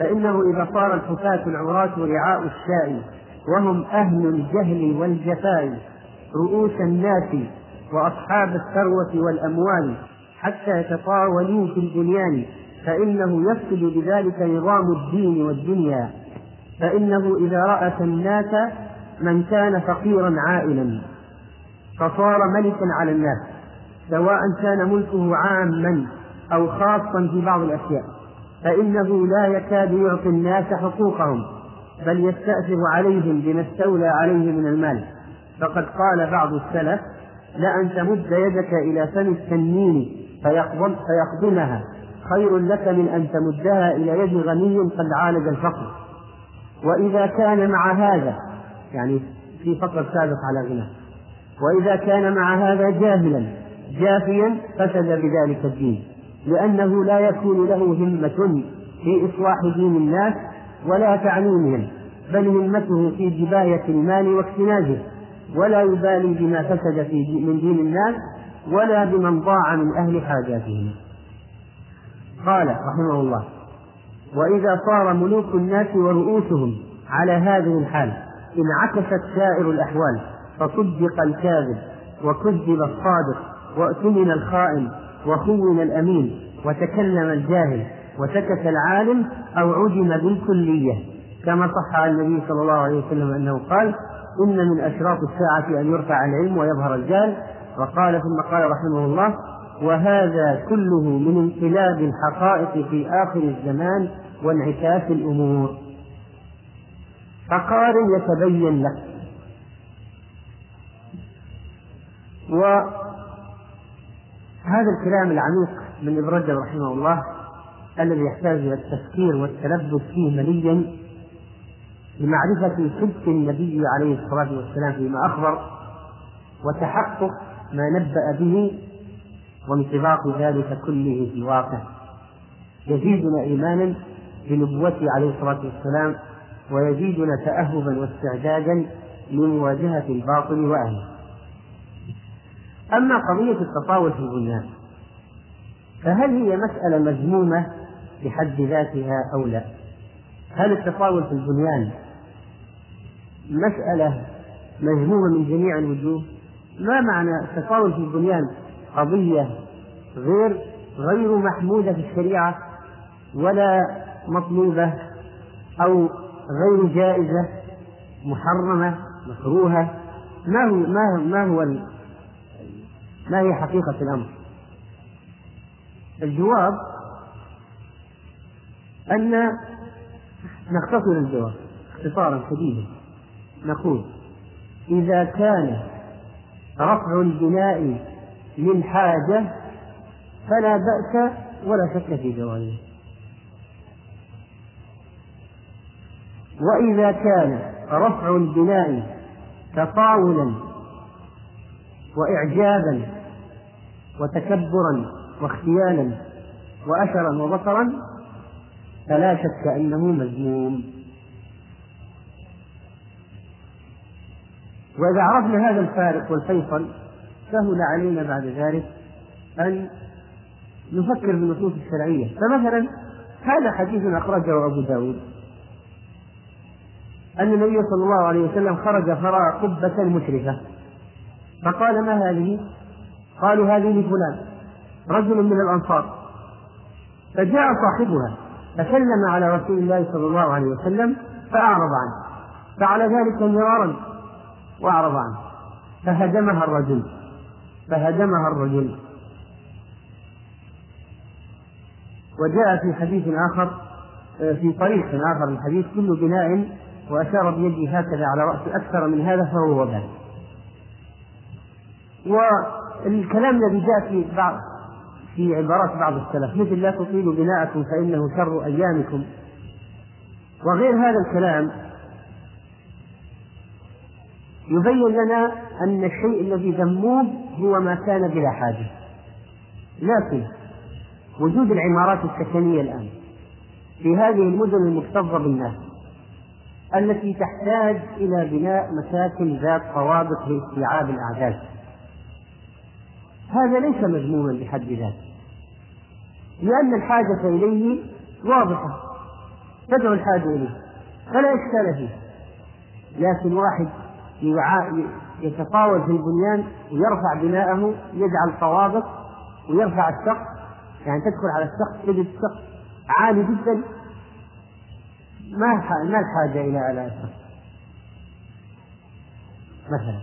فإنه إذا صار الحفاة العراة رعاء الشاء وهم أهل الجهل والجفاء رؤوس الناس وأصحاب الثروة والأموال حتى يتطاولوا في البنيان فإنه يفسد بذلك نظام الدين والدنيا. فإنه إذا رأت الناس من كان فقيرا عائلا فصار ملكا على الناس سواء كان ملكه عاما أو خاصا في بعض الأشياء. فإنه لا يكاد يعطي الناس حقوقهم بل يستأثر عليهم بما استولى عليه من المال. فقد قال بعض السلف لأن تمد يدك إلى فم التنين فيقضم فيقضمها. خير لك من أن تمدها إلى يد غني قد عالج الفقر. وإذا كان مع هذا يعني في فقر سابق على غنى وإذا كان مع هذا جاهلا جافيا فسد بذلك الدين. لأنه لا يكون له همة في إصلاح دين الناس ولا تعليمهم بل همته في جباية المال واكتنازه ولا يبالي بما فسد في من دين الناس ولا بمن ضاع من أهل حاجاتهم. قال رحمه الله وإذا صار ملوك الناس ورؤوسهم على هذه الحال انعكست سائر الأحوال فصدق الكاذب وكذب الصادق وأتمن الخائن وخون الأمين وتكلم الجاهل وسكت العالم أو عدم بالكلية. كما صح عن النبي صلى الله عليه وسلم أنه قال إن من أشراط الساعة أن يرفع العلم ويظهر الجهل. وقال ثم قال رحمه الله وهذا كله من انقلاب الحقائق في آخر الزمان وانعكاس الأمور. فقارن يتبين لك. وهذا الكلام العميق من ابن رجب رحمه الله الذي يحتاج إلى التفكير والتلبس فيه مليا لمعرفة صدق النبي عليه الصلاة والسلام فيما أخبر وتحقق ما نبأ به وانطباق ذلك كله في الواقع يزيدنا إيمانا بنبوته عليه الصلاة والسلام ويزيدنا تأهبا واستعدادا لمواجهة الباطل وأهله. أما قضية التطاول في البنيان فهل هي مسألة مذمومة بحد ذاتها أو لا؟ هل التطاول في البنيان مسألة مذمومة من جميع الوجوه؟ ما معنى التطاول في البنيان قضية غير غير محمودة في الشريعة ولا مطلوبة أو غير جائزة محرمة مكروهة ما هو ما ما هو ما هي حقيقة الأمر؟ الجواب أن نختصر الجواب اختصارا شديدا نقول إذا كان رفع البناء للحاجة فلا بأس ولا شك في جوازه وإذا كان رفع البناء تطاولا وإعجابا وتكبرا واختيالا وأثرا وبصرا فلا شك أنه مذموم. وإذا عرفنا هذا الفارق والفيصل سهل علينا بعد ذلك أن نفكر بالنصوص الشرعية. فمثلا هذا حديث أخرجه أبو داود. أن النبي صلى الله عليه وسلم خرج فرأى قبة مشرفة. فقال ما هذه؟ قالوا هذه لفلان رجل من الأنصار. فجاء صاحبها فسلم على رسول الله صلى الله عليه وسلم فأعرض عنه. فعل ذلك مرارا وأعرض عنه. فهدمها الرجل فهدمها الرجل. وجاء في حديث آخر في طريق آخر الحديث كل بناء وأشار بيده هكذا على رأسه أكثر من هذا فهو وبال والكلام الذي جاء في بعض في عبارات بعض السلف مثل لا تطيلوا بناءكم فإنه شر أيامكم. وغير هذا الكلام يبين لنا أن الشيء الذي ذموه هو ما كان بلا حاجة. لكن وجود العمارات السكنية الآن في هذه المدن المكتظة بالناس التي تحتاج إلى بناء مساكن ذات طوابق لاستيعاب الأعداد. هذا ليس مذموما بحد ذاته. لأن الحاجة إليه واضحة. تدعو الحاجة إليه. فلا إشكال فيه. لكن واحد يتطاول في البنيان ويرفع بناءه يجعل طوابق ويرفع السقف. يعني تدخل على السقف تجد السقف عالي جدا. ما ما الحاجة إلى على السقف؟ مثلا.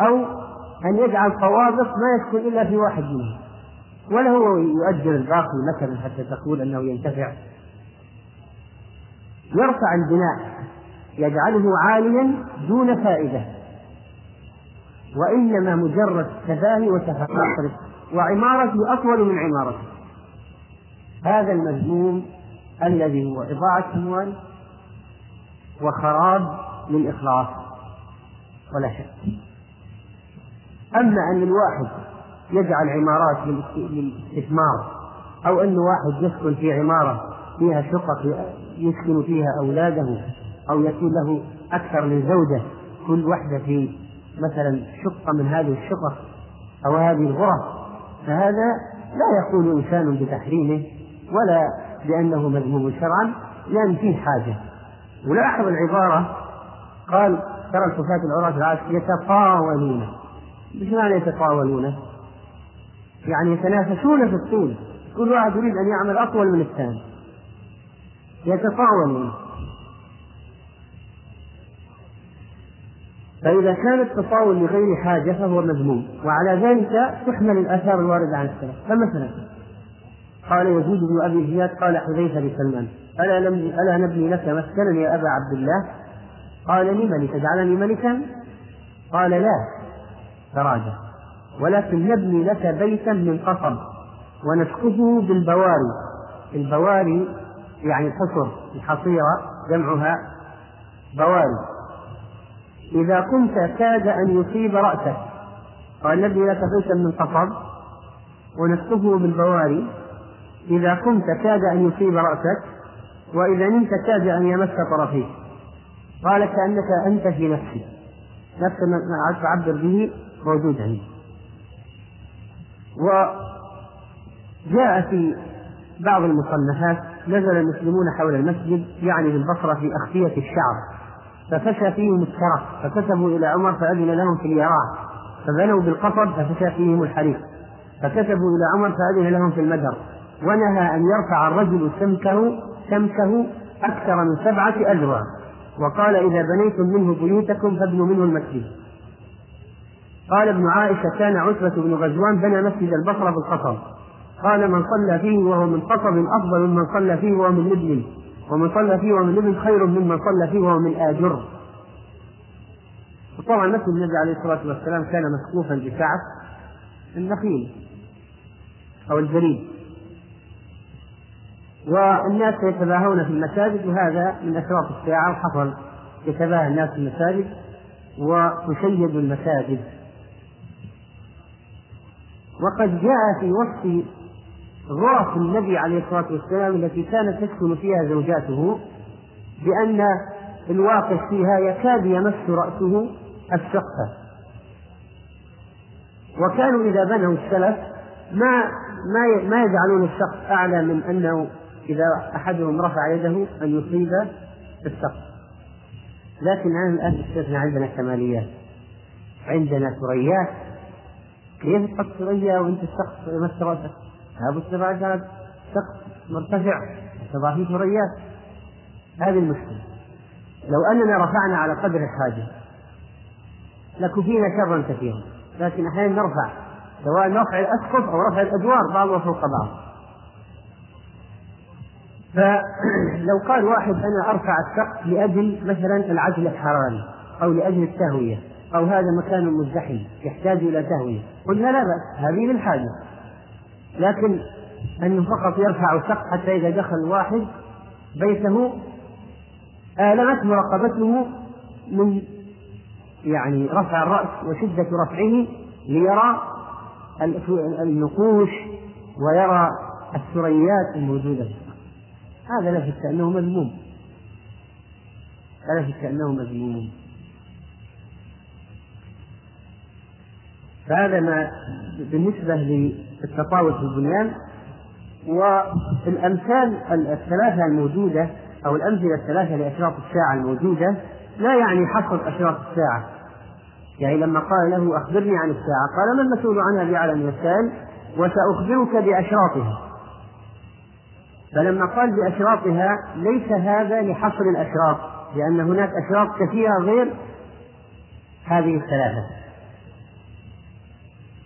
أو أن يجعل طوابق ما يدخل إلا في واحد منهم. ولا هو يؤجر الباقي مثلا حتى تقول أنه ينتفع. يرفع البناء يجعله عاليا دون فائدة. وإنما مجرد تباهي وتفاخر وعمارته أطول من عمارته. هذا المذموم الذي هو إضاعة أموال وخراب للإخلاص ولا شك. أما أن الواحد يجعل عمارات للاستثمار أو أن واحد يسكن في عمارة فيها شقق يسكن فيها أولاده أو يكون له أكثر من زوجة كل واحدة في مثلا شقة من هذه الشقق أو هذه الغرف فهذا لا يقول إنسان بتحريمه ولا بأنه مذموم شرعا لأن فيه حاجة. ولاحظ العبارة قال ترى الكفاة العراة العاشر يتطاولون إيش معنى يتطاولون؟ يعني يتنافسون في الطول. كل واحد يريد أن يعمل أطول من الثاني. يتطاولون. فإذا كان التطاول لغير حاجة فهو مذموم. وعلى ذلك تحمل الآثار الواردة عن السلف. فمثلا قال يزيد بن أبي زياد قال حذيفة لسلمان ألا ألا نبني لك مسكنا يا أبا عبد الله؟ قال لمن تجعلني ملكا؟ قال لا. تراجع ولكن نبني لك بيتا من قصب ونسقفه بالبواري. البواري يعني الحصر الحصيرة جمعها بواري. إذا كنت كاد أن يصيب رأسك قال نبني لك بيتا من قصب ونسقفه بالبواري. إذا كنت كاد أن يصيب رأسك وإذا نمت كاد أن يمس طرفيك قال كأنك أنت في نفسي نفس ما تعبر به. موجود عندي. وجاء في بعض المصنفات نزل المسلمون حول المسجد يعني بالبصرة في أخفية الشعر. ففشى فيهم الشرف فكتبوا إلى عمر فأذن لهم في اليراع. فبنوا بالقصب ففشى فيهم الحريق. فكتبوا إلى عمر فأذن لهم في المدر ونهى أن يرفع الرجل سمكه سمكه أكثر من سبعة أذرع. وقال إذا بنيتم منه بيوتكم فابنوا منه المسجد. قال ابن عائشة كان عتبة بن غزوان بنى مسجد البصرة بالقصب. قال من صلى فيه وهو من قصب أفضل ممن صلى فيه وهو من لبن ومن صلى فيه وهو من لبن خير ممن صلى فيه وهو من آجر. وطبعا مسجد النبي عليه الصلاة والسلام كان مسقوفا بسعة النخيل أو الجريد. والناس يتباهون في المساجد وهذا من أشراط الساعة وحصل يتباهى الناس في المساجد وتشيد المساجد. وقد جاء في وصف غرف النبي عليه الصلاة والسلام التي كانت تسكن فيها زوجاته بأن الواقف فيها يكاد يمس رأسه السقف. وكانوا إذا بنوا السلف ما ما ما يجعلون السقف أعلى من أنه إذا أحدهم رفع يده أن يصيب السقف. لكن الآن استثنى عندنا كماليات عندنا ثريات. كيف تحط ثريا وأنت السقف يمس رأسك؟ لابد تبع سقف مرتفع تضع فيه ثريات هذه المشكلة. لو أننا رفعنا على قدر الحاجة لكفينا شرا كثيرا. لكن أحيانا نرفع سواء رفع الأسقف أو رفع الأدوار بعضها فوق بعض فلو قال واحد أنا أرفع السقف لأجل مثلا العزل الحراري أو لأجل التهوية أو هذا مكان مزدحم يحتاج إلى تهوية قلنا لا بأس هذه للحاجة. لكن أنه فقط يرفع السقف حتى إذا دخل واحد بيته آلمت مراقبته من يعني رفع الرأس وشدة رفعه ليرى النقوش ويرى الثريات الموجودة هذا لا شك أنه مذموم. لا شك أنه مذموم. فهذا ما بالنسبة للتطاول في البنيان والأمثال الثلاثة الموجودة أو الأمثلة الثلاثة لأشراط الساعة الموجودة لا يعني حصر أشراط الساعة. يعني لما قال له أخبرني عن الساعة قال ما المسؤول عنها بأعلم من وسأخبرك بأشراطها. فلما قال بأشراطها ليس هذا لحصر الأشراط لأن هناك أشراط كثيرة غير هذه الثلاثة.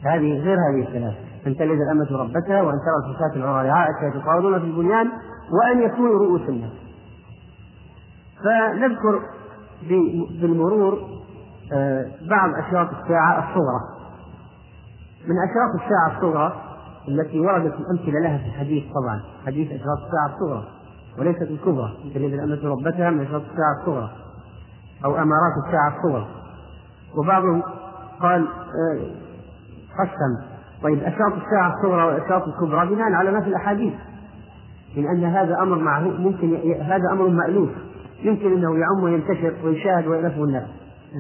هذه غير هذه الثلاثة أن تلد الأمة ربتها وأن ترى الفتاة العرى يتطاولون في البنيان وأن يكونوا رؤوس الناس. فنذكر بالمرور آه، بعض أشراط الساعة الصغرى. من أشراط الساعة الصغرى التي وردت الأمثلة لها في الحديث طبعا حديث أشراط الساعة الصغرى وليست الكبرى. تلد الأمة ربتها من أشراط الساعة الصغرى أو أمارات الساعة الصغرى. وبعضهم قال آه، قسم. طيب أشراط الساعة الصغرى والأشراط الكبرى بناء على ما في الأحاديث. من أن هذا أمر معروف ممكن هذا أمر مألوف. يمكن أنه يعم وينتشر ويشاهد ويألفه الناس.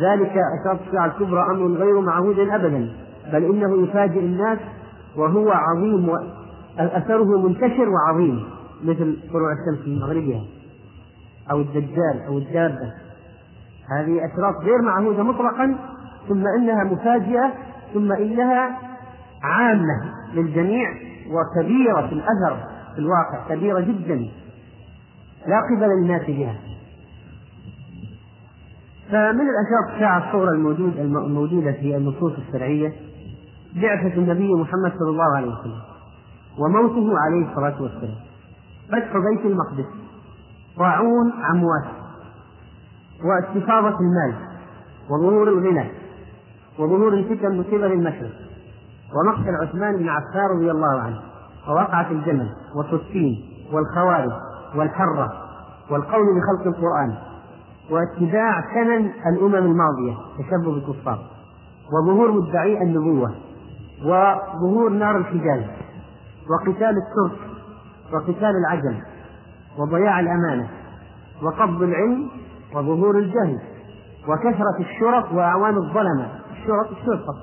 ذلك أشراط الساعة الكبرى أمر غير معهود أبدا بل إنه يفاجئ الناس وهو عظيم أثره منتشر وعظيم مثل طلوع الشمس من مغربها أو الدجال أو الدابة. هذه أشراط غير معهودة مطلقا ثم إنها مفاجئة ثم إنها عامة للجميع وكبيرة في الأثر في الواقع كبيرة جدا. لا قبل للناس بها. فمن الأشياء الساعة الصورة الموجود الموجودة في النصوص الشرعية بعثة النبي محمد صلى الله عليه وسلم وموته عليه الصلاة والسلام. فتح بيت المقدس. طاعون عمواس واستفاضة المال. وظهور الغنى. وظهور الفتن من قبل المشرق ومقتل عثمان بن عفان رضي الله عنه ووقعة الجمل وصفين والخوارج والحرة والقول بخلق القرآن واتباع سنن الأمم الماضية تشبه بالكفار وظهور مدعي النبوة وظهور نار الحجاز وقتال الترك وقتال العجم وضياع الأمانة وقبض العلم وظهور الجهل وكثرة الشرط وأعوان الظلمة. الشرط الشرطة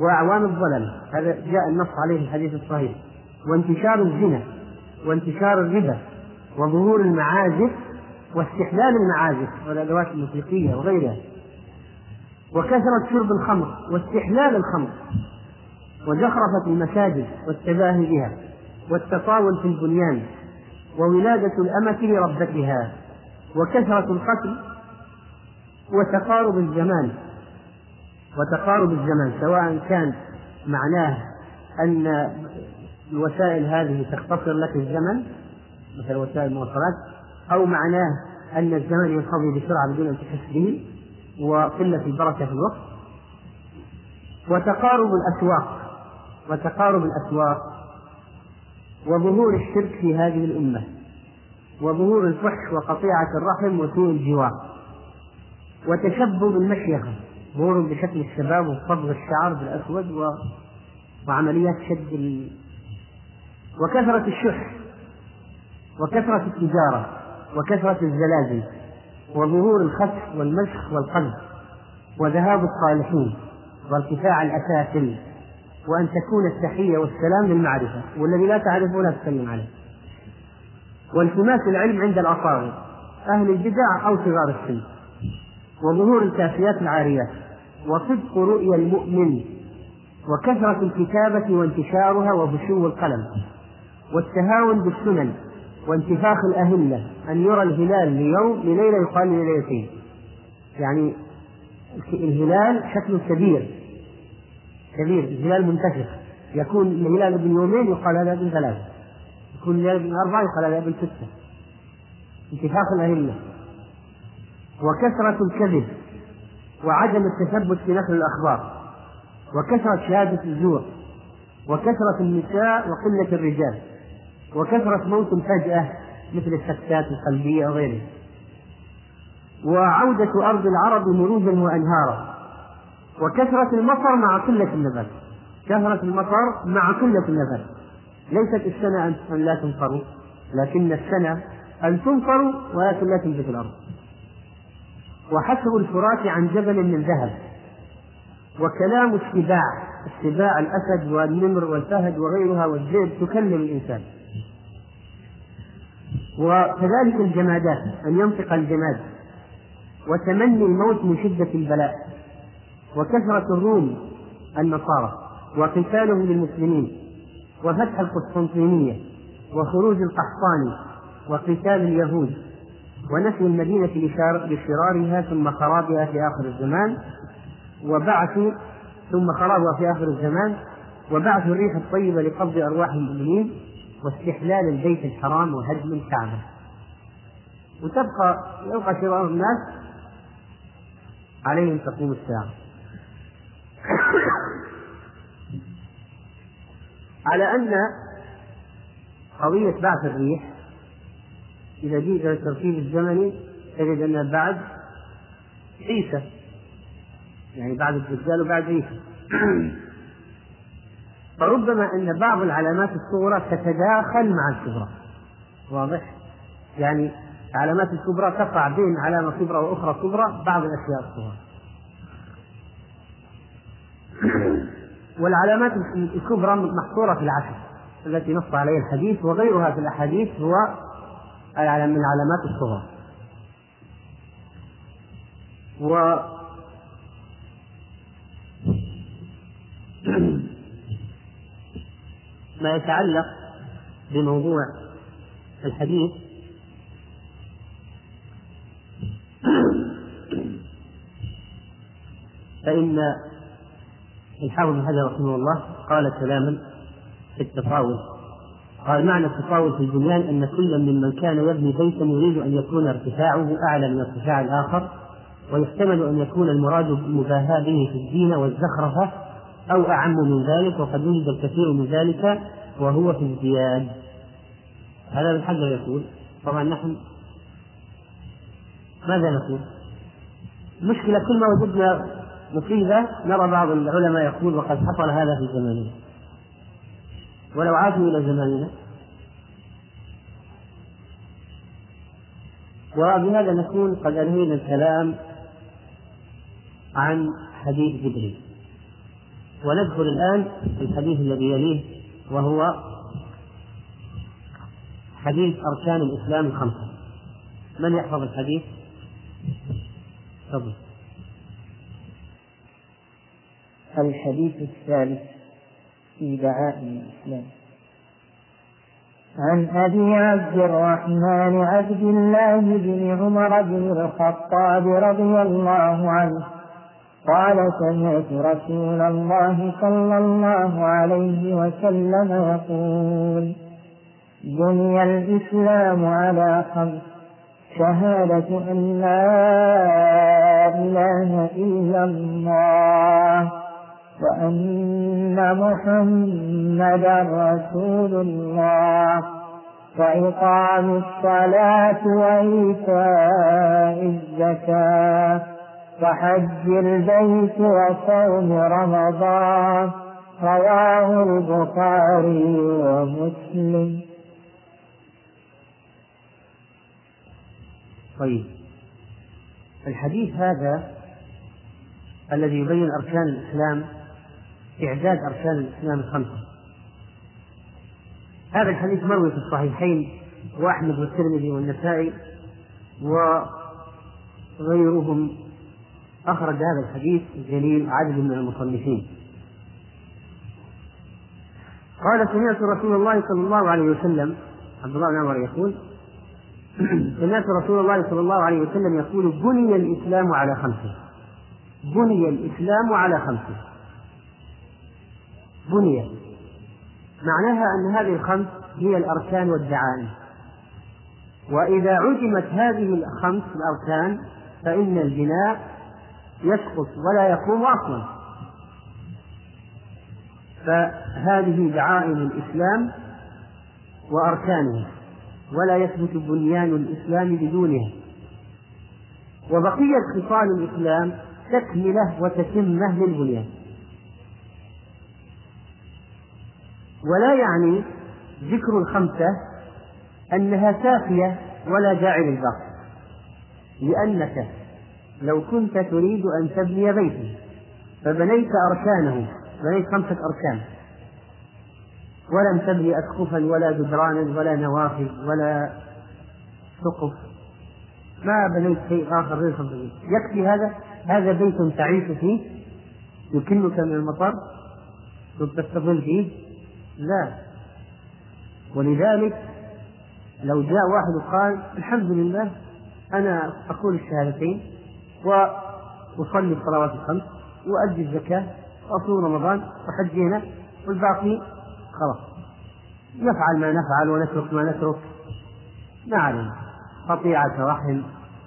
وأعوان الظلمة هذا جاء النص عليه الحديث الصحيح. وانتشار الزنا وانتشار الربا وظهور المعازف واستحلال المعازف والأدوات الموسيقية وغيرها. وكثرة شرب الخمر واستحلال الخمر. وزخرفة المساجد والتباهي بها والتطاول في البنيان وولادة الأمة لربتها. وكثرة القتل وتقارب الزمان. وتقارب الزمان سواء كان معناه أن الوسائل هذه تختصر لك الزمن مثل وسائل المواصلات أو معناه أن الزمن ينقضي بسرعة بدون أن تحس به وقلة البركة في الوقت. وتقارب الأسواق وتقارب الأسواق وظهور الشرك في هذه الأمة وظهور الفحش وقطيعة الرحم وسوء الجوار وتشبب المشيخة ظهور بشكل الشباب وصبغ الشعر بالأسود و... وعمليات شد ال... وكثرة الشح وكثرة التجارة وكثرة الزلازل وظهور الخسف والمسخ والقذف وذهاب الصالحين وارتفاع الأسافل وأن تكون التحية والسلام للمعرفة والذي لا تعرفه لا تسلم عليه. والتماس العلم عند الأصاغر أهل البدع أو صغار السن وظهور الكافيات العاريات وصدق رؤيا المؤمن وكثرة الكتابة وانتشارها وفشو القلم والتهاون بالسنن وانتفاخ الأهلة أن يرى الهلال ليوم لليلة يقال لليلتين. يعني الهلال شكله كبير كبير الهلال منتشر. يكون الهلال ابن يومين يقال هذا ابن ثلاثة يكون الهلال ابن أربعة يقال هذا ابن ستة. انتفاخ الأهلة وكثرة الكذب وعدم التثبت في نقل الأخبار وكثرة شهادة الزور وكثرة النساء وقلة الرجال وكثرة موت فجأة مثل السكتات القلبية وغيرها وعودة أرض العرب مروجا وأنهارا وكثرة المطر مع قلة النبات كثرة المطر مع قلة النبات. ليست السنة أن لا تمطروا لكن السنة أن تمطروا ولكن لا تنبت الأرض. وحسب الفرات عن جبل من ذهب. وكلام السباع السباع الأسد والنمر والفهد وغيرها والذئب تكلم الإنسان. وكذلك الجمادات أن ينطق الجماد. وتمني الموت من شدة البلاء. وكثرة الروم النصارى. وقتالهم للمسلمين. وفتح القسطنطينية. وخروج القحطاني. وقتال اليهود. ونفي المدينة لشرارها ثم خرابها في آخر الزمان وبعث ثم خرابها في آخر الزمان وبعث الريح الطيبة لقبض أرواح المؤمنين واستحلال البيت الحرام وهدم الكعبة. وتبقى يبقى شرار الناس عليهم تقوم الساعة. على أن قضية بعث الريح إذا جئت إلى الترتيب الزمني تجد أنها بعد عيسى. يعني بعد الدجال وبعد عيسى. فربما أن بعض العلامات الصغرى تتداخل مع الكبرى. واضح؟ يعني العلامات الكبرى تقع بين علامة كبرى وأخرى كبرى بعض الأشياء الصغرى. والعلامات الكبرى محصورة في العشر التي نص عليها الحديث وغيرها في الأحاديث هو من العلامات الصغرى. و ما يتعلق بموضوع الحديث فإن الحافظ حجر رحمه الله قال كلاما في التطاول قال معنى التطاول في البنيان أن كل ممن كان يبني بيتا يريد أن يكون ارتفاعه أعلى من ارتفاع الآخر ويحتمل أن يكون المراد المباهاة به في الزينة والزخرفة أو أعم من ذلك وقد وجد الكثير من ذلك وهو في ازدياد هذا ابن حجر يقول. طبعا نحن ماذا نقول؟ مشكلة كل ما وجدنا مصيبة نرى بعض العلماء يقول وقد حصل هذا في زماننا. ولو عادوا إلى زماننا. وبهذا نكون قد أنهينا الكلام عن حديث جبريل. وندخل الآن في الحديث الذي يليه وهو حديث أركان الإسلام الخمسة. من يحفظ الحديث؟ تفضل. الحديث الثالث. في دعائم الإسلام. عن أبي عبد الرحمن عبد الله بن عمر بن الخطاب رضي الله عنه قال سمعت رسول الله صلى الله عليه وسلم يقول بني الإسلام على خمس شهادة أن لا إله إلا الله. وأن محمدا رسول الله وإقام الصلاة وإيتاء الزكاة وحج البيت وصوم رمضان رواه البخاري ومسلم. طيب. الحديث هذا الذي يبين أركان الإسلام إعداد أركان الإسلام الخمسة. هذا الحديث مروي في الصحيحين وأحمد والترمذي والنسائي وغيرهم. أخرج هذا الحديث الجليل عدد من المصنفين. قال سمعت رسول الله صلى الله عليه وسلم عبد الله بن عمر يقول سمعت رسول الله صلى الله عليه وسلم يقول بني الإسلام على خمسة. بني الإسلام على خمسة. بني معناها أن هذه الخمس هي الأركان والدعائم. وإذا عدمت هذه الخمس الأركان فإن البناء يسقط ولا يقوم أصلا. فهذه دعائم الإسلام وأركانها. ولا يثبت بنيان الإسلام بدونها. وبقية خصال الإسلام تكملة وتتمة للبنيان. ولا يعني ذكر الخمسة أنها كافية ولا داعي للباقي لأنك لو كنت تريد أن تبني بيتا فبنيت أركانه بنيت خمسة أركان. ولم تبني أسقفا ولا جدرانا ولا نوافذ ولا سقف. ما بنيت شيء آخر غير خمسة يكفي هذا؟ هذا بيت تعيش فيه يكنك من المطر تستظل فيه لا. ولذلك لو جاء واحد وقال الحمد لله أنا أقول الشهادتين وأصلي الصلوات الخمس وأدي الزكاة وأصوم رمضان وحج هنا والباقي خلاص. نفعل ما نفعل ونترك ما نترك. ما علينا. قطيعة رحم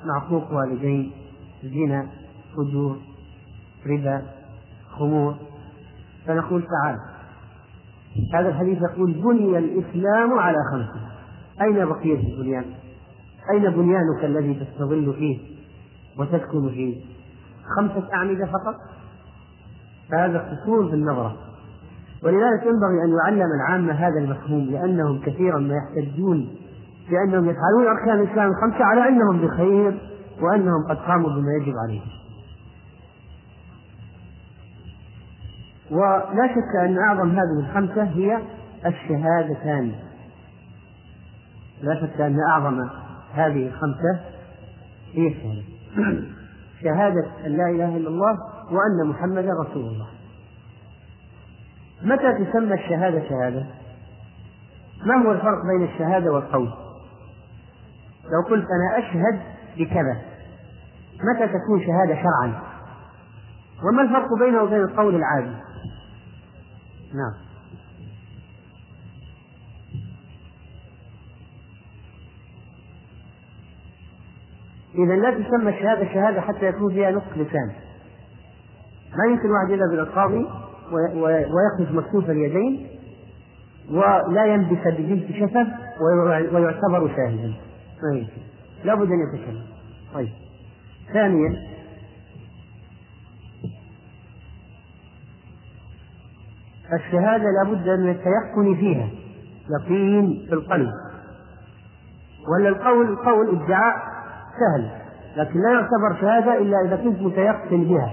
معقوق والدين زنا فجور ربا خمور. فنقول تعال. هذا الحديث يقول بني الإسلام على خمسة أين بقية البنيان؟ أين بنيانك الذي تستظل فيه وتسكن فيه؟ خمسة أعمدة فقط؟ فهذا قصور في النظرة ولذلك ينبغي أن يعلم العامة هذا المفهوم لأنهم كثيرا ما يحتجون بأنهم يفعلون أركان الإسلام الخمسة على أنهم بخير وأنهم قد قاموا بما يجب عليهم ولا شك أن أعظم هذه الخمسة هي الشهادتان لا شك أن أعظم هذه الخمسة هي الشهادة شهادة أن لا إله إلا الله وأن محمدا رسول الله متى تسمى الشهادة شهادة؟ ما هو الفرق بين الشهادة والقول؟ لو قلت أنا أشهد بكذا متى تكون شهادة شرعا؟ وما الفرق بينه وبين القول العادي؟ نعم. إذا لا تسمى الشهادة شهادة حتى يكون فيها نطق لسان. ما يمكن واحد يذهب إلى القاضي ويخرج مكتوف اليدين ولا ينبس بجلد شفة ويعتبر شاهدا. ما يمكن لابد أن يتكلم. طيب. ثانيا. الشهادة لابد من التيقن فيها يقين في القلب. ولا القول القول ادعاء سهل لكن لا يعتبر شهادة إلا إذا كنت متيقن بها.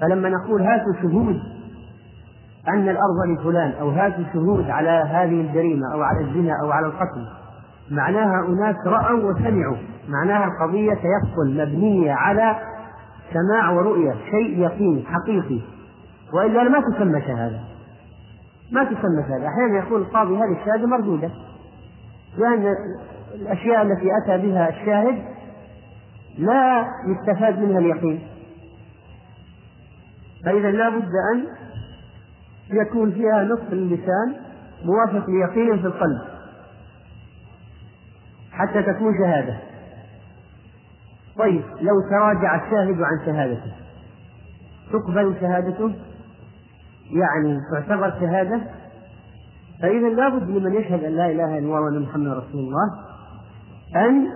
فلما نقول هاتوا شهود أن الأرض لفلان أو هاتوا شهود على هذه الجريمة أو على الزنا أو على القتل معناها أناس رأوا وسمعوا. معناها القضية تيقن مبنية على سماع ورؤية شيء يقين حقيقي. وإلا ما تسمى شهادة. ما تسمى شهادة أحيانا يقول القاضي هذه الشهادة مردودة. لأن الأشياء التي أتى بها الشاهد لا يستفاد منها اليقين. فإذا لا بد أن يكون فيها نصف اللسان موافق ليقين في القلب حتى تكون شهادة. طيب لو تراجع الشاهد عن شهادته تقبل شهادته؟ يعني تعتبر شهادة فإذا لابد لمن يشهد أن لا إله إلا الله وأن محمدا رسول الله أن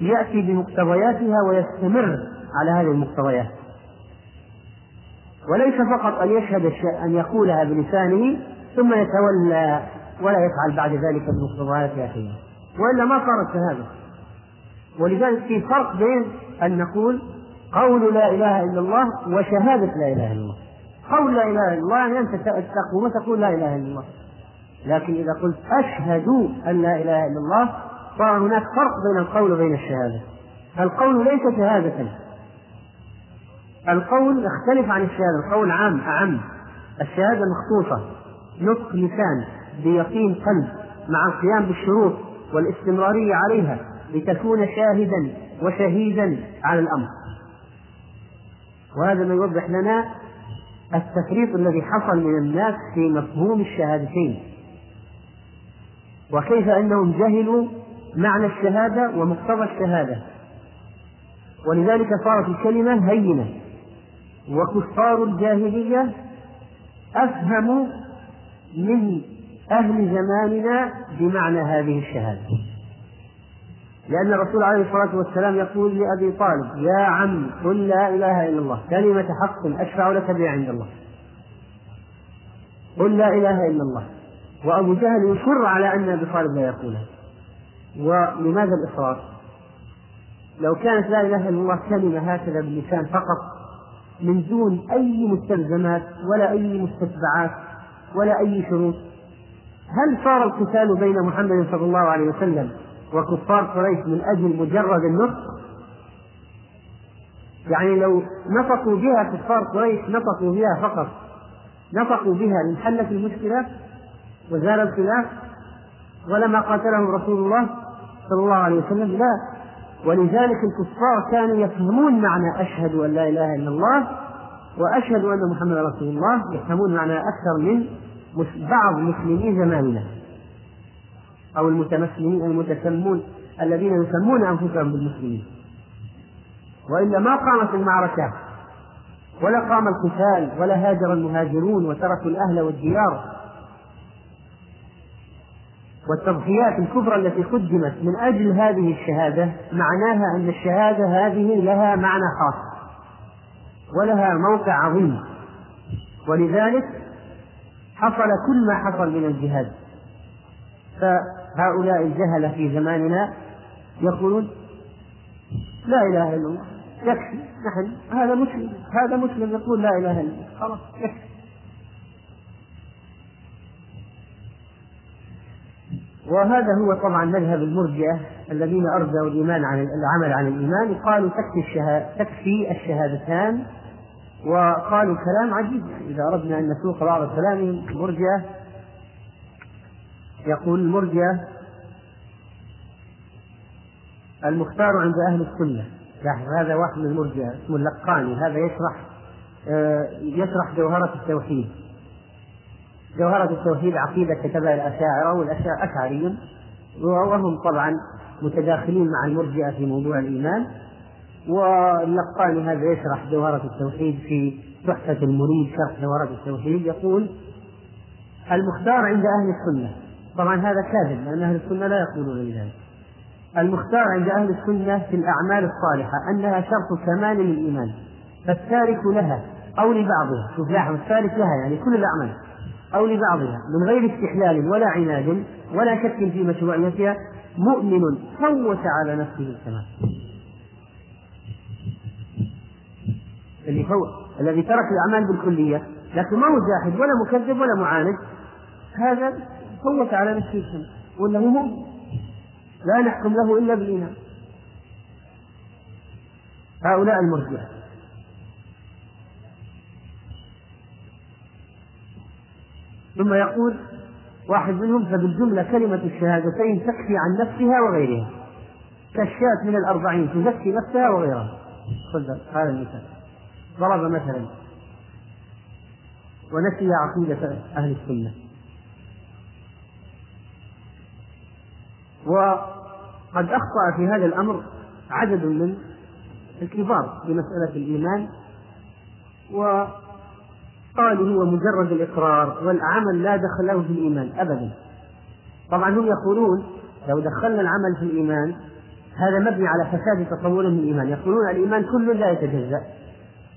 يأتي بمقتضياتها ويستمر على هذه المقتضيات. وليس فقط أن يشهد أن يقولها بلسانه ثم يتولى ولا يفعل بعد ذلك بمقتضياتها شيئا وإلا ما صارت شهادة. ولذلك في فرق بين أن نقول قول لا إله إلا الله وشهادة لا إله إلا الله. قول لا إله إلا الله يعني أنت تقوم وتقول لا إله إلا الله. لكن إذا قلت أشهد أن لا إله إلا الله صار هناك فرق بين القول وبين الشهادة. القول ليس شهادة. القول يختلف عن الشهادة. القول عام أعم. الشهادة مخصوصة. نطق لسان بيقين قلب مع القيام بالشروط والاستمرارية عليها لتكون شاهدا وشهيدا على الأمر. وهذا ما يوضح لنا التفريط الذي حصل من الناس في مفهوم الشهادتين. وكيف أنهم جهلوا معنى الشهادة ومقتضى الشهادة. ولذلك صارت الكلمة هينة. وكفار الجاهلية أفهموا من أهل زماننا بمعنى هذه الشهادة. لأن الرسول عليه الصلاة والسلام يقول لأبي طالب يا عم قل لا إله إلا الله. كلمة حق أشفع لك بها عند الله. قل لا إله إلا الله. وأبو جهل يصر على أن أبي طالب لا يقولها. ولماذا الإصرار؟ لو كانت لا إله إلا الله كلمة هكذا باللسان فقط من دون أي مستلزمات ولا أي مستتبعات ولا أي شروط هل صار القتال بين محمد صلى الله عليه وسلم وكفار قريش من أجل مجرد النطق يعني لو نطقوا بها كفار قريش نطقوا بها فقط. نطقوا بها لانحلت المشكلة وزال الخلاف ولما قاتلهم رسول الله صلى الله عليه وسلم لا. ولذلك الكفار كانوا يفهمون معنى أشهد أن لا إله إلا الله وأشهد أن محمدا رسول الله يفهمون معنى أكثر من بعض مسلمي زماننا. أو المتمسلمين المتسمون الذين يسمون أنفسهم بالمسلمين. وإلا ما قامت المعركة ولا قام القتال ولا هاجر المهاجرون وتركوا الأهل والديار. والتضحيات الكبرى التي قدمت من أجل هذه الشهادة معناها أن الشهادة هذه لها معنى خاص ولها موقع عظيم. ولذلك حصل كل ما حصل من الجهاد. فهؤلاء الجهلة في زماننا يقولون لا إله إلا الله. يكفي. نحن. هذا مسلم. هذا مسلم يقول لا إله إلا الله. خلاص يكفي. وهذا هو طبعا مذهب المرجئة الذين أرجعوا الإيمان عن العمل عن الإيمان. قالوا تكفي الشهادة تكفي الشهادتان وقالوا كلام عجيب. إذا أردنا أن نسوق بعض كلامهم المرجئة يقول المرجئة المختار عند أهل السنة. هذا واحد من المرجئة اسمه اللقاني. هذا يشرح آه، يشرح جوهرة التوحيد. جوهرة التوحيد عقيدة كتبها الأشاعرة والأشاعرة أشعريون وهم طبعا متداخلين مع المرجئة في موضوع الإيمان. واللقاني هذا يشرح جوهرة التوحيد في تحفة المريد شرح جوهرة التوحيد. يقول المختار عند أهل السنة. طبعا هذا كاذب لأن أهل السنة لا يقولون بذلك. المختار عند أهل السنة في الأعمال الصالحة أنها شرط كمال للإيمان فالتارك لها أو لبعضها. شوف لاحظ التارك لها يعني كل الأعمال أو لبعضها من غير استحلال ولا عناد ولا شك في مشروعيتها مؤمن فوت على نفسه الكمال اللي فوت الذي ترك الأعمال بالكلية لكن ما هو جاحد ولا مكذب ولا معاند هذا فوت على نفسه الكمال ولا هو لا نحكم له إلا بالإيمان. هؤلاء المرجئة. ثم يقول واحد منهم فبالجملة كلمة الشهادتين تكفي عن نفسها وغيرها. كالشاة من الأربعين تزكي نفسها وغيرها. هذا المثال. ضرب مثلا. ونسي عقيدة أهل السنة. وقد أخطأ في هذا الأمر عدد من الكبار بمسألة الإيمان و قالوا هو مجرد الإقرار والعمل لا دخل له في الإيمان أبدا طبعا هم يقولون لو دخلنا العمل في الإيمان هذا مبني على فساد تصورهم الإيمان يقولون الإيمان كله لا يتجزأ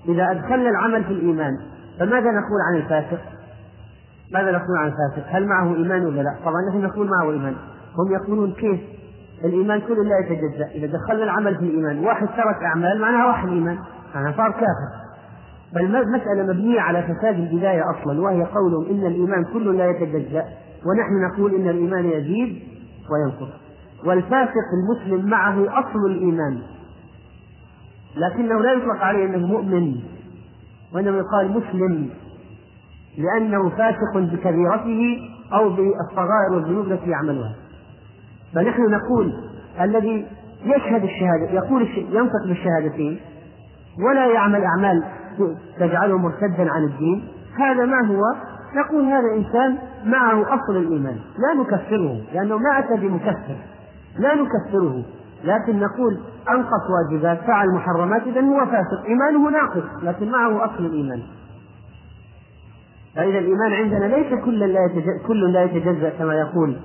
إذا أدخلنا العمل في الإيمان فماذا نقول عن الفاسق؟ ماذا نقول عن الفاسق؟ هل معه إيمان ولا لا؟ طبعا نحن نقول معه إيمان هم يقولون كيف؟ الإيمان كله لا يتجزأ. إذا دخلنا العمل في الإيمان واحد ترك أعمال معناها واحد إيمان معناها صار كافر. بل مسألة مبنية على فساد البداية أصلا وهي قولهم إن الإيمان كله لا يتجزأ ونحن نقول إن الإيمان يزيد وينقص. والفاسق المسلم معه أصل الإيمان. لكنه لا يطلق عليه أنه مؤمن وإنما يقال مسلم لأنه فاسق بكبيرته أو بالصغائر والذنوب التي يعملها. فنحن نقول الذي يشهد الشهادة يقول ينطق بالشهادتين ولا يعمل أعمال تجعله مرتدا عن الدين هذا ما هو؟ نقول هذا إنسان معه أصل الإيمان لا نكفره لأنه ما أتى بمكفر لا نكفره لكن نقول أنقص واجبات فعل محرمات إذا هو فاسق إيمانه ناقص لكن معه أصل الإيمان. فإذا الإيمان عندنا ليس كل لا يتجزأ, كل لا يتجزأ كما يقول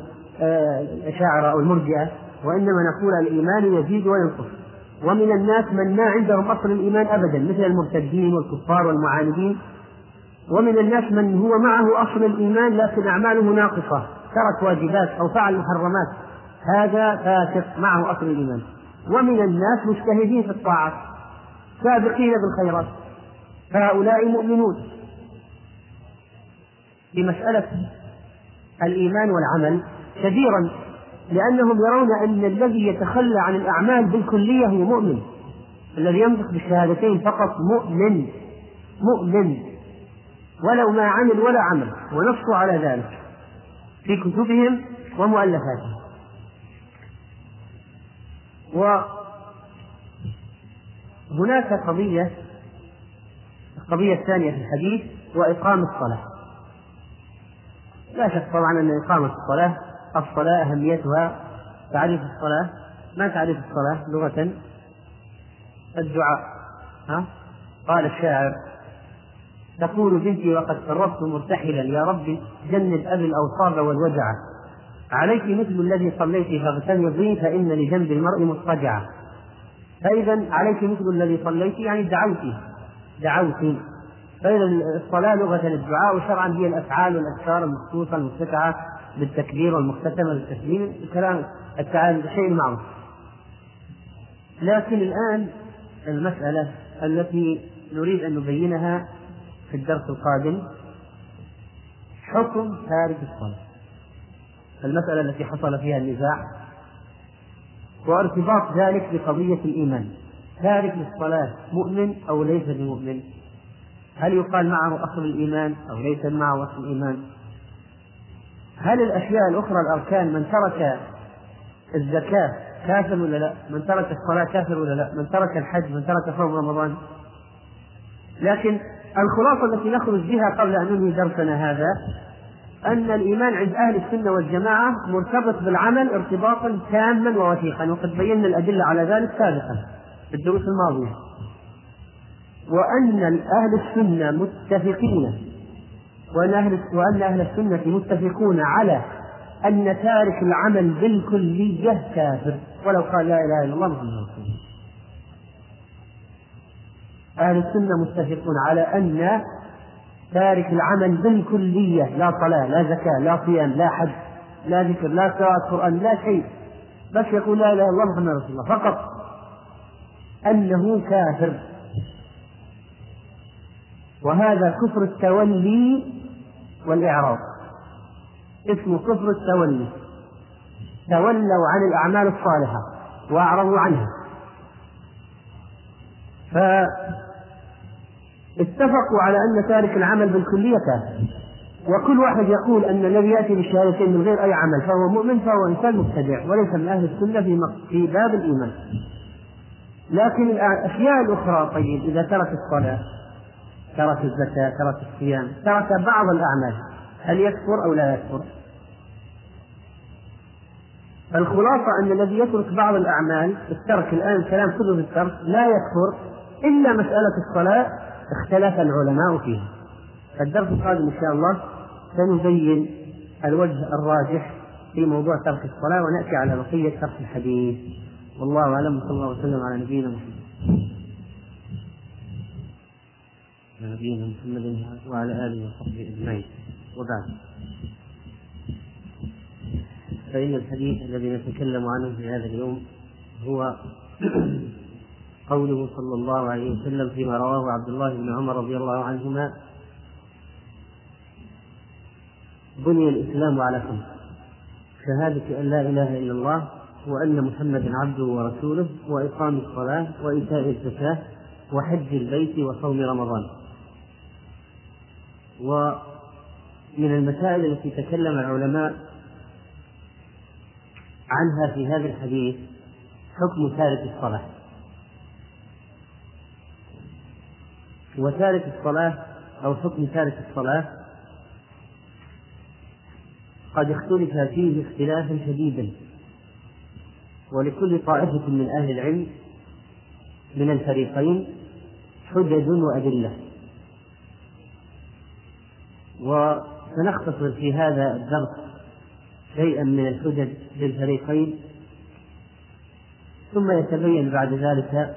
الأشاعرة أو المرجئة وإنما نقول الإيمان يزيد وينقص. ومن الناس من ما عندهم أصل الإيمان أبدا مثل المرتدين والكفار والمعاندين. ومن الناس من هو معه أصل الإيمان لكن أعماله ناقصة ترك واجبات أو فعل محرمات. هذا فاسق معه أصل الإيمان. ومن الناس مجتهدين في الطاعات سابقين بالخيرات. فهؤلاء مؤمنون. في مسألة الإيمان والعمل كثيرا لأنهم يرون أن الذي يتخلى عن الأعمال بالكلية هو مؤمن. الذي ينطق بالشهادتين فقط مؤمن مؤمن. ولو ما عمل ولا عمل ونصوا على ذلك في كتبهم ومؤلفاتهم. وهناك قضية القضية الثانية في الحديث وإقام الصلاة. لا شك طبعا أن إقامة الصلاة الصلاة أهميتها تعريف الصلاة. ما تعريف الصلاة لغة؟ الدعاء. ها؟ قال الشاعر تقول بنتي وقد قربت مرتحلا يا رب جنب أبي الأوصاب والوجع. عليك مثل الذي صليت فاغتنضي فإن لجنب المرء مضطجعا فإذا عليك مثل الذي صليت يعني دعوت. دعوت. فإذا الصلاة لغة الدعاء وشرعا هي الأفعال والأذكار المخصوصة المفتتحة بالتكبير والمختتمة بالتسليم الكلام التعالي شيء معروف لكن الآن المسألة التي نريد أن نبينها في الدرس القادم حكم تارك الصلاة. المسألة التي حصل فيها النزاع وارتباط ذلك بقضية الإيمان. تارك للصلاة مؤمن أو ليس بمؤمن؟ هل يقال معه أصل الإيمان أو ليس معه أصل الإيمان؟ هل الأشياء الأخرى الأركان من ترك الزكاة كافر ولا لا؟ من ترك الصلاة كافر ولا لا؟ من ترك الحج، من ترك صوم رمضان؟ لكن الخلاصة التي نخرج بها قبل أن ننهي درسنا هذا أن الإيمان عند أهل السنة والجماعة مرتبط بالعمل ارتباطا تاما ووثيقا وقد بينا الأدلة على ذلك سابقا في الدروس الماضية وأن أهل السنة متفقين وأن أهل وأن أهل السنة متفقون على أن تارك العمل بالكلية كافر. ولو قال لا إله إلا الله. محمد رسول الله أهل السنة متفقون على أن تارك العمل بالكلية لا صلاة لا زكاة لا صيام لا حج لا ذكر لا قراءة قرآن لا شيء. بس يقول لا إله إلا الله محمد رسول الله فقط. أنه كافر. وهذا كفر التولي والإعراض. اسمه كفر التولي. تولوا عن الأعمال الصالحة وأعرضوا عنها. فاتفقوا على أن تارك العمل بالكلية. كافر وكل واحد يقول أن الذي يأتي بالشهادتين من غير أي عمل فهو مؤمن فهو إنسان مبتدع وليس من أهل السنة في في باب الإيمان. لكن الأشياء الأخرى طيب إذا ترك الصلاة. ترك الزكاة ترك الصيام ترك بعض الأعمال. هل يكفر أو لا يكفر؟ الخلاصة أن الذي يترك بعض الأعمال الترك الآن الكلام كله في الترك لا يكفر إلا مسألة الصلاة اختلف العلماء فيها. الدرس القادم إن شاء الله سنبين الوجه الراجح في موضوع ترك الصلاة ونأتي على بقية ترك الحديث. والله أعلم صلى الله وسلم على نبينا محمد. نبينا محمد وعلى آله وصحبه أجمعين. وبعد. فإن الحديث الذي نتكلم عنه في هذا اليوم هو قوله صلى الله عليه وسلم فيما رواه عبد الله بن عمر رضي الله عنهما بني الإسلام على خمس. شهادة أن لا إله إلا الله وأن محمدا عبده ورسوله وإقام الصلاة وإيتاء الزكاة وحج البيت وصوم رمضان. ومن المسائل التي تكلم العلماء عنها في هذا الحديث حكم تارك الصلاة. وتارك الصلاة أو حكم تارك الصلاة قد اختلف فيه اختلافا شديدا ولكل طائفة من أهل العلم من الفريقين حجج وأدلة. وسنختصر في هذا الدرس شيئا من الحجج للفريقين ثم يتبين بعد ذلك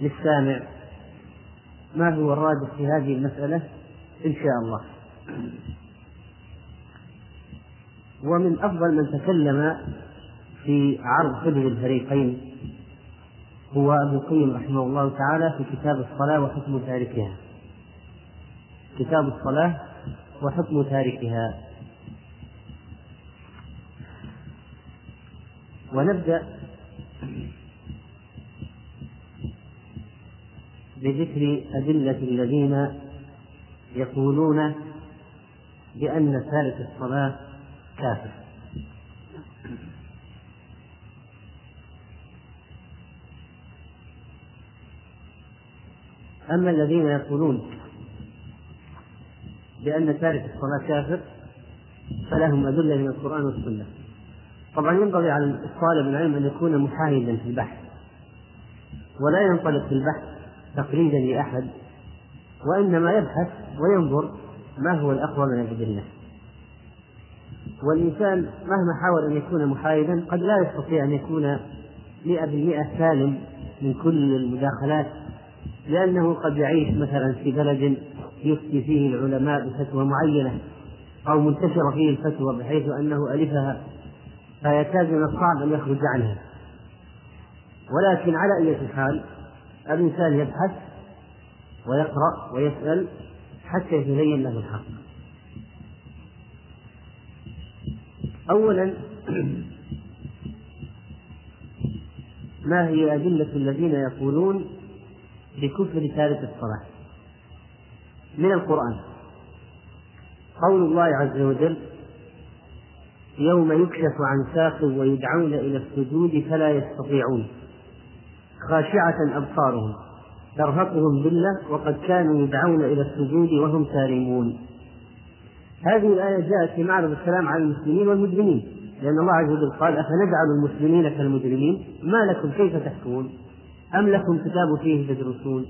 للسامع ما هو الراجح في هذه المسألة إن شاء الله. ومن أفضل من تكلم في عرض حجج الفريقين هو ابن القيم رحمه الله تعالى في كتاب الصلاة وحكم تاركها. كتاب الصلاة وحكم تاركها. ونبدأ بذكر أدلة الذين يقولون بأن تارك الصلاة كافر. أما الذين يقولون بأن تارك الصلاة كافر فلهم أدلة من القرآن والسنة. طبعا ينبغي على الطالب العلم أن يكون محايدا في البحث. ولا ينطلق في البحث تقليدا لأحد وإنما يبحث وينظر ما هو الأقوى من الأدلة. والإنسان مهما حاول أن يكون محايدا قد لا يستطيع أن يكون مئة بالمئة سالم من كل المداخلات لأنه قد يعيش مثلا في بلد يفتي فيه العلماء بفتوى معينة أو منتشرة فيه الفتوى بحيث أنه ألفها فيكاد من الصعب أن يخرج عنها. ولكن على أي حال الإنسان يبحث ويقرأ ويسأل حتى يتبين له الحق. أولا ما هي أدلة الذين يقولون بكفر تارك الصلاة؟ من القرآن. قول الله عز وجل يوم يكشف عن ساق ويدعون إلى السجود فلا يستطيعون. خاشعة أبصارهم ترهقهم ذلة وقد كانوا يدعون إلى السجود وهم سالمون. هذه الآية جاءت في معرض الكلام على المسلمين والمجرمين لأن الله عز وجل قال أفنجعل المسلمين كالمجرمين؟ ما لكم كيف تحكمون؟ أم لكم كتاب فيه تدرسون؟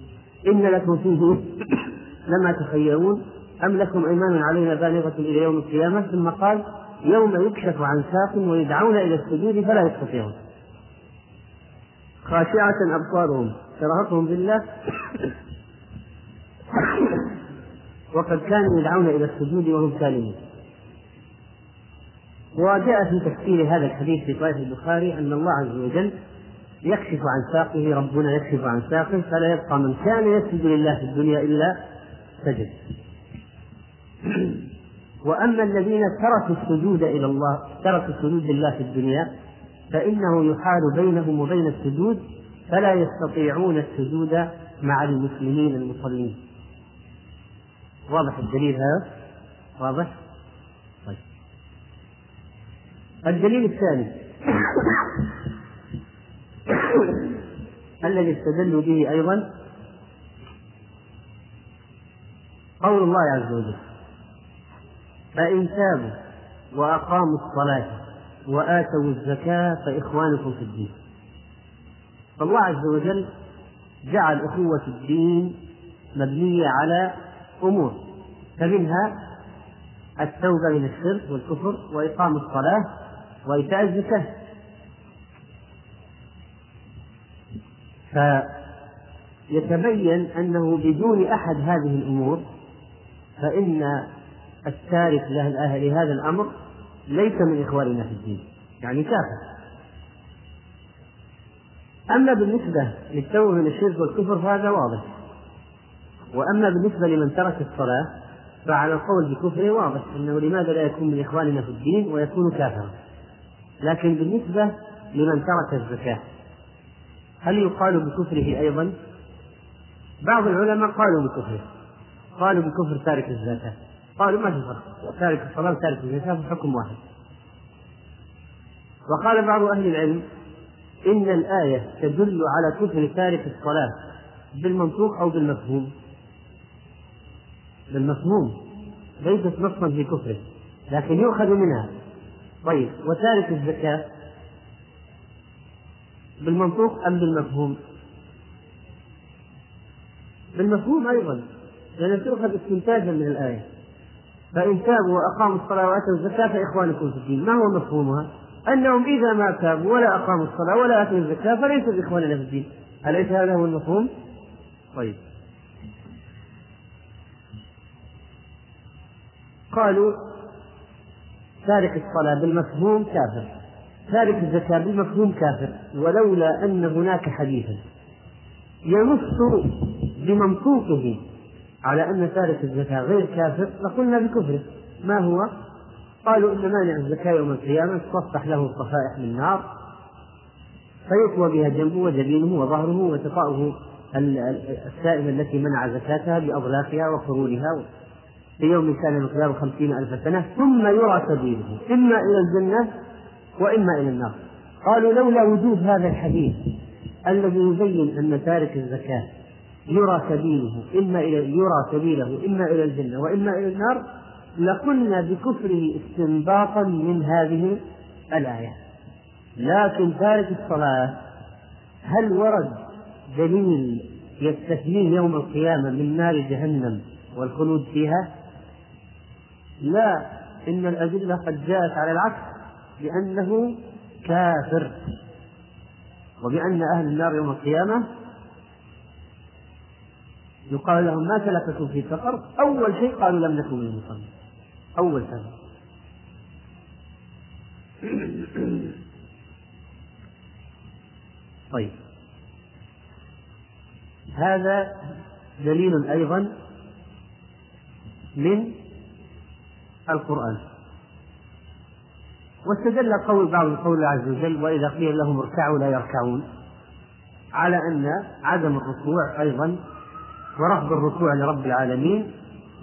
إن لكم فيه لما تخيرون أم لكم أيمان علينا بالغة إلى يوم القيامة؟ ثم قال يوم يكشف عن ساق ويدعون إلى السجود فلا يستطيعون. خاشعة أبصارهم ترهقهم بالله. وقد كانوا يدعون إلى السجود وهم سالمون. وجاء في تفسير هذا الحديث في صحيح البخاري أن الله عز وجل يكشف عن ساقه ربنا يكشف عن ساقه فلا يبقى من كان يسجد لله في الدنيا إلا سجد وأما الذين تركوا السجود إلى الله تركوا السجود لله في الدنيا فإنه يحال بينهم وبين السجود فلا يستطيعون السجود مع المسلمين المصلين. واضح الدليل هذا؟ واضح؟ طيب. الدليل الثاني. الذي استدلوا به أيضا قول الله عز وجل فإن تابوا وأقاموا الصلاة وآتوا الزكاة فإخوانكم في الدين. فالله عز وجل جعل أخوة الدين مبنية على أمور فمنها التوبة من الشرك والكفر وإقام الصلاة وإيتاء الزكاة. فيتبين أنه بدون أحد هذه الأمور فإن التارك لهذا الأمر ليس من إخواننا في الدين يعني كافر. أما بالنسبة للتوبة من الشرك والكفر فهذا واضح. وأما بالنسبة لمن ترك الصلاة فعلى القول بكفره واضح أنه لماذا لا يكون من إخواننا في الدين ويكون كافرا. لكن بالنسبة لمن ترك الزكاة هل يقال بكفره أيضا؟ بعض العلماء قالوا بكفره. قالوا بكفر تارك الزكاة. قالوا ما في فرق. تارك الصلاة وتارك الزكاة في حكم واحد. وقال بعض أهل العلم إن الآية تدل على كفر تارك الصلاة بالمنطوق أو بالمفهوم. بالمفهوم. ليست نصا في كفره. لكن يؤخذ منها. طيب وتارك الزكاة بالمنطوق أم بالمفهوم؟ بالمفهوم أيضا. لأن تؤخذ استنتاجا من الآية. فإن تابوا وأقاموا الصلاة وآتوا الزكاة فإخوانكم في الدين. ما هو مفهومها؟ أنهم إذا ما تابوا ولا أقاموا الصلاة ولا آتوا الزكاة فليسوا بإخواننا في الدين. أليس هذا هو المفهوم؟ طيب. قالوا تارك الصلاة بالمفهوم كافر. تارك الزكاة بالمفهوم كافر. ولولا أن هناك حديثا ينص بمنطوقه على أن تارك الزكاة غير كافر لقلنا بكفره. ما هو؟ قالوا إن مانع الزكاة يوم القيامة تصفح له صفائح من نار فيطوى بها جنبه وجبينه وظهره وتطأه السائمة التي منع زكاتها بأضلافها وقرونها. في يوم كان مقداره خمسين ألف سنة ثم يرى سبيله إما إلى الجنة وإما إلى النار. قالوا لولا وجود هذا الحديث الذي يبين أن تارك الزكاة يرى سبيله إما إلى يرى سبيله إما إلى الجنة وإما إلى النار لقلنا بكفره استنباطا من هذه الآية لكن تارك الصلاة هل ورد دليل يستثنيه يوم القيامة من نار جهنم والخلود فيها؟ لا إن الأدلة قد جاءت على العكس بأنه كافر وبأن أهل النار يوم القيامة يقال لهم ما سلككم في سقر. أول شيء قالوا لم نكن من المصلين. أول سبب طيب. هذا دليل أيضا من القرآن. واستدل قول بعض القول عز وجل وإذا قيل لهم اركعوا لا يركعون. على أن عدم الركوع أيضا ورفض الركوع لرب العالمين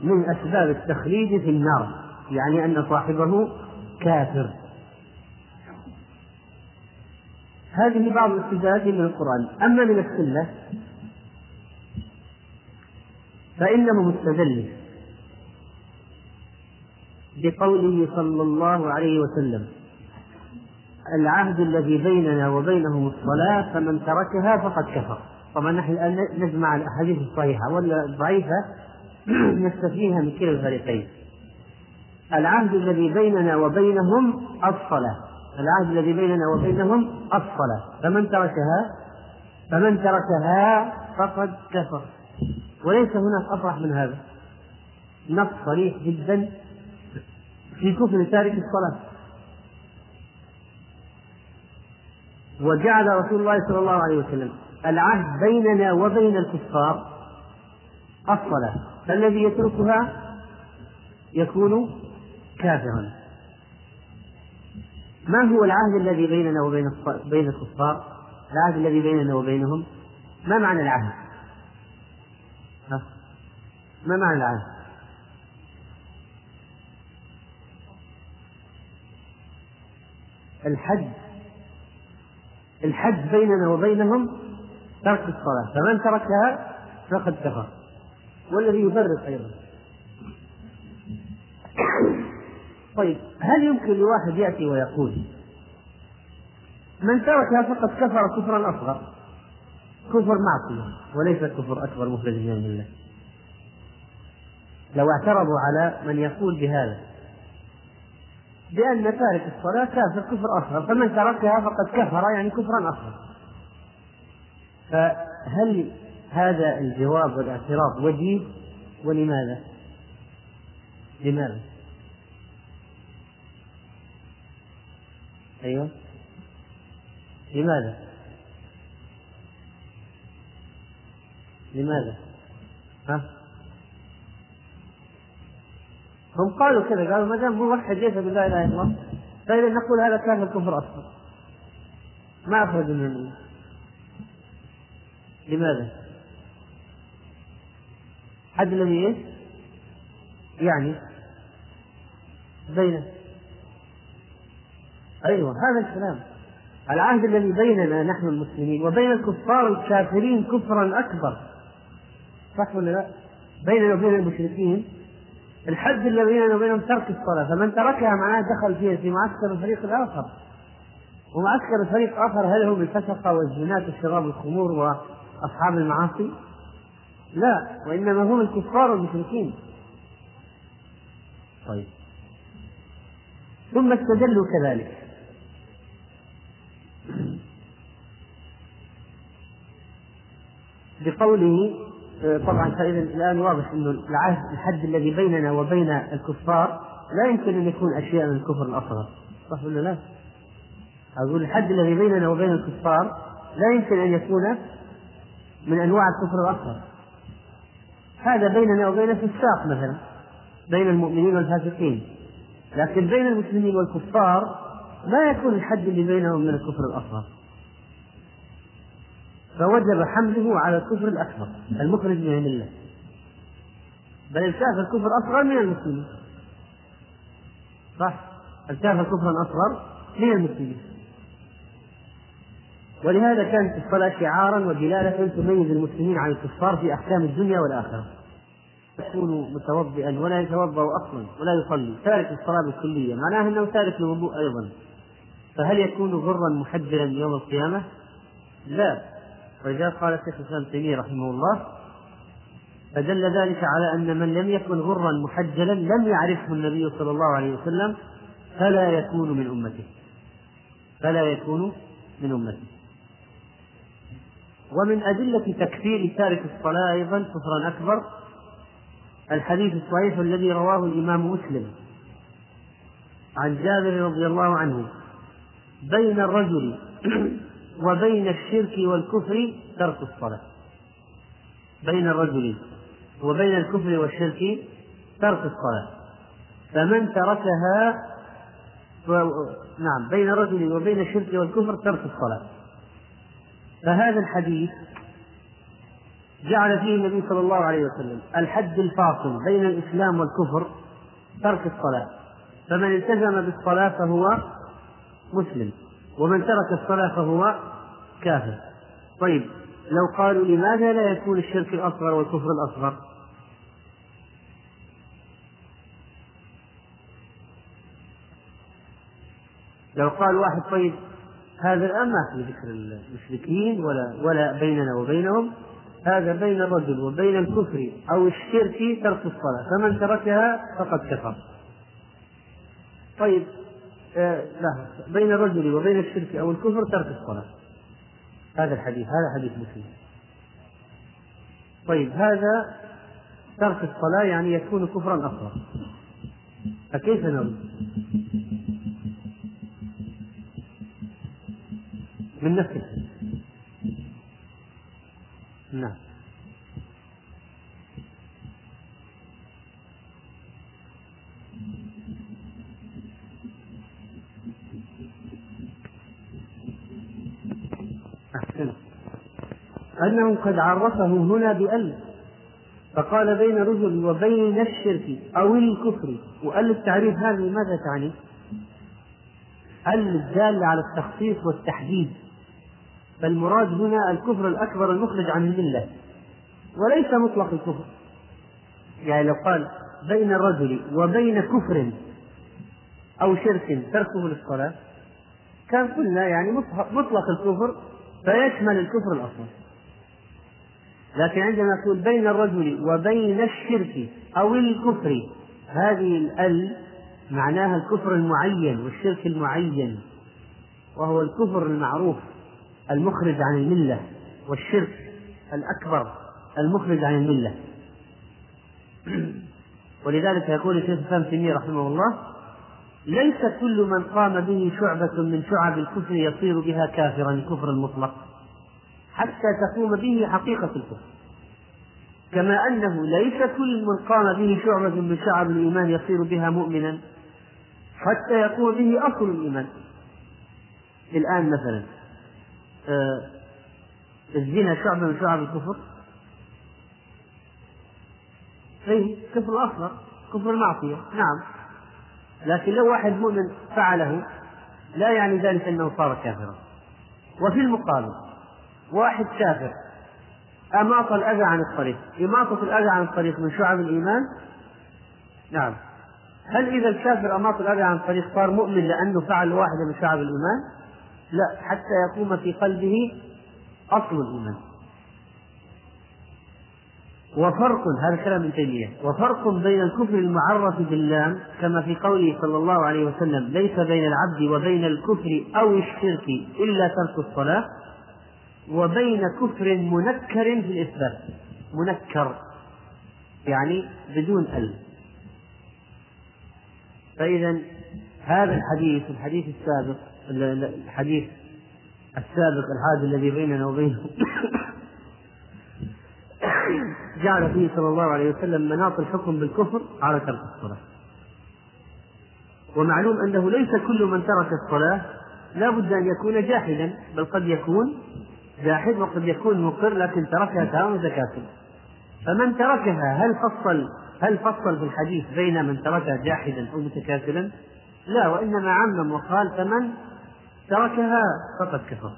من أسباب التخليد في النار يعني أن صاحبه كافر. هذه بعض الاستدلالات من القرآن. أما من السنة فإنه مستدل بقوله صلى الله عليه وسلم العهد الذي بيننا وبينهم الصلاة فمن تركها فقد كفر. طبعا نحن الآن نجمع الأحاديث الصحيحة ولا الضعيفة نستفيدها من كلا الفريقين. العهد الذي بيننا وبينهم الصلاة. العهد الذي بيننا وبينهم الصلاة. فمن تركها؟ فمن تركها فقد كفر. وليس هناك أفرح من هذا. نص صريح جدا في كفر تارك الصلاة. وجعل رسول الله صلى الله عليه وسلم العهد بيننا وبين الكفار الصلاة فالذي يتركها يكون كافرا ما هو العهد الذي بيننا وبين بين الكفار؟ العهد الذي بيننا وبينهم ما معنى العهد؟ ها؟ ما معنى العهد؟ الحد الحد بيننا وبينهم ترك الصلاة. فمن تركها فقد كفر. والذي يفرق أيضا. طيب هل يمكن لواحد يأتي ويقول من تركها فقد كفر كفرا أصغر؟ كفر معصية وليس كفر أكبر مخرج من الله لو اعترضوا على من يقول بهذا بأن تارك الصلاة كافر كفر أصغر. فمن تركها فقد كفر يعني كفرا أصغر. فهل هذا الجواب والاعتراض وجيه ولماذا؟ لماذا؟ أيوه لماذا؟ لماذا؟ ها؟ هم قالوا كذا قالوا ما دام موحد ليس بالله اله الا الله فإذا نقول هذا كان الكفر أصلا ما أخرج من لماذا؟ حد الذي إيش؟ يعني بين أيوه هذا الكلام العهد الذي بيننا نحن المسلمين وبين الكفار الكافرين كفرا أكبر صح ولا لا؟ بيننا وبين المشركين الحد الذي بيننا وبينهم ترك الصلاة فمن تركها معناه دخل فيها في معسكر الفريق الآخر ومعسكر الفريق الآخر هل هم الفسقة والزناة وشراب الخمور وأصحاب المعاصي؟ لا وإنما هم الكفار والمشركين طيب ثم استدلوا كذلك بقوله طبعا فإذا الآن واضح أنه العهد الحد الذي بيننا وبين الكفار لا يمكن أن يكون أشياء من الكفر الأصغر صح ولا لا؟ أقول الحد الذي بيننا وبين الكفار لا يمكن أن يكون من أنواع الكفر الأصغر هذا بيننا وبين الفساق مثلا بين المؤمنين والفاسقين. لكن بين المسلمين والكفار لا يكون الحد اللي بينهم من الكفر الأصغر فوجب حمله على الكفر الأكبر المخرج من الملة. بل الكافر كفر أصغر من المسلمين. صح؟ الكافر كفرا أصغر من المسلمين. ولهذا كانت الصلاة شعارا ودلالة تميز المسلمين عن الكفار في أحكام الدنيا والآخرة. يكون متوضئا ولا يتوضأ أصلا ولا يصلي تارك الصلاة بالكلية معناه أنه تارك للوضوء أيضا. فهل يكون غرا محجلا يوم القيامة؟ لا. ولذلك قال الشيخ الإسلام تيمية رحمه الله فدل ذلك على أن من لم يكن غرا محجلا لم يعرفه النبي صلى الله عليه وسلم فلا يكون من أمته. فلا يكون من أمته. ومن أدلة تكفير تارك الصلاة أيضا كفرا أكبر. الحديث الصحيح الذي رواه الإمام مسلم عن جابر رضي الله عنه. بين الرجل وبين الشرك والكفر ترك الصلاة. بين الرجل وبين الكفر والشرك ترك الصلاة. فمن تركها. نعم بين الرجل وبين الشرك والكفر ترك الصلاة. فهذا الحديث جعل فيه النبي صلى الله عليه وسلم الحد الفاصل بين الإسلام والكفر ترك الصلاة. فمن التزم بالصلاة فهو مسلم ومن ترك الصلاة فهو كافر. طيب لو قالوا لماذا لا يكون الشرك الأصغر والكفر الأصغر؟ لو قال واحد طيب هذا الآن ما في ذكر المشركين ولا ولا بيننا وبينهم. هذا بين الرجل وبين الكفر أو الشرك ترك الصلاة. فمن تركها فقد كفر. طيب آه لا بين الرجل وبين الشرك أو الكفر ترك الصلاة. هذا الحديث هذا حديث مسلم. طيب هذا ترك الصلاة يعني يكون كفرا أصغر فكيف نرد؟ من نفسه. نعم. أنه قد عرفه هنا بأل فقال بين رجل وبين الشرك أو الكفر. وأل التعريف هذه ماذا تعني؟ أل الدالة على التخصيص والتحديد. فالمراد هنا الكفر الأكبر المخرج عن الملة وليس مطلق الكفر. يعني لو قال بين الرجل وبين كفر أو شرك تركه للصلاة كان قلنا يعني مطلق الكفر فيشمل الكفر الأصغر لكن عندما يقول بين الرجل وبين الشرك أو الكفر هذه الأل معناها الكفر المعين والشرك المعين وهو الكفر المعروف. المخرج عن الملة والشرك الأكبر المخرج عن الملة. ولذلك يقول الشيخ الإسلام تيمية رحمه الله ليس كل من قام به شعبة من شعب الكفر يصير بها كافرا الكفر المطلق حتى تقوم به حقيقة الكفر. كما أنه ليس كل من قام به شعبة من شعب الإيمان يصير بها مؤمنا حتى يقوم به أصل الإيمان. الآن مثلا الزنا شعبة من شعب الكفر. أي كفر أصغر كفر المعصية نعم. لكن لو واحد مؤمن فعله لا يعني ذلك أنه صار كافرا. وفي المقابل واحد كافر أماط الأذى عن الطريق؟ إماطة الأذى عن الطريق من شعب الإيمان؟ نعم. هل إذا الكافر أماط الأذى عن الطريق صار مؤمن لأنه فعل واحدة من شعب الإيمان؟ لا حتى يقوم في قلبه أصل الإيمان. وفرق هذا كلام ابن تيمية وفرق بين الكفر المعرف باللام كما في قوله صلى الله عليه وسلم ليس بين العبد وبين الكفر أو الشرك إلا ترك الصلاة وبين كفر منكر في الإثبات. منكر يعني بدون ال. فإذا هذا الحديث الحديث السابق الحديث السابق الحادث الذي بيننا وبينه. جعل فيه صلى الله عليه وسلم مناط الحكم بالكفر على ترك الصلاة. ومعلوم أنه ليس كل من ترك الصلاة لا بد أن يكون جاحدا بل قد يكون جاحد وقد يكون مقر لكن تركها تماما زكاة. فمن تركها هل فصل هل فصل في الحديث بين من تركها جاحدا أو متكاسلا؟ لا وإنما عمم وقال فمن تركها فقد كفر.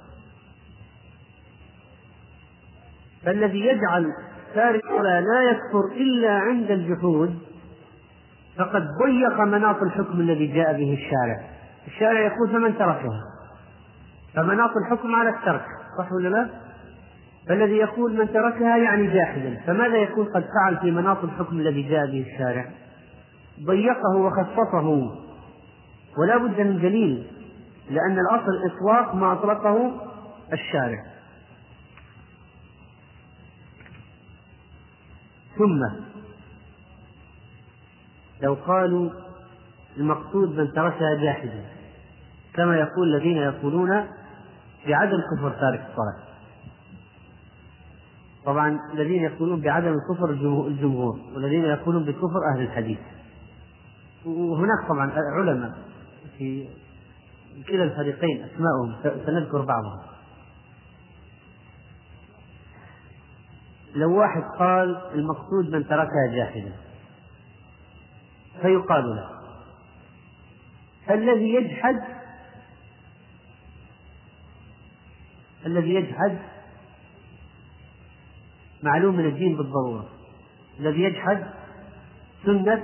فالذي يجعل تارك الصلاة لا يكفر إلا عند الجحود فقد ضيق مناط الحكم الذي جاء به الشارع. الشارع يقول فمن تركها؟ فمناط الحكم على الترك صح ولا لا؟ فالذي يقول من تركها يعني جاحدا. فماذا يكون قد فعل في مناط الحكم الذي جاء به الشارع؟ ضيقه وخصصه. ولا بد من دليل. لأن الأصل إطلاق ما أطلقه الشارع. ثم لو قالوا المقصود من تركها جاحدا كما يقول الذين يقولون بعدم كفر تارك الصلاة. طبعا الذين يقولون بعدم الكفر الجمهور والذين يقولون بكفر أهل الحديث. وهناك طبعا علماء في كلا الفريقين أسماءهم سنذكر بعضهم. لو واحد قال المقصود من تركها جاحدا فيقال له فالذي يجحد الذي يجحد معلوم من الدين بالضرورة. الذي يجحد سنة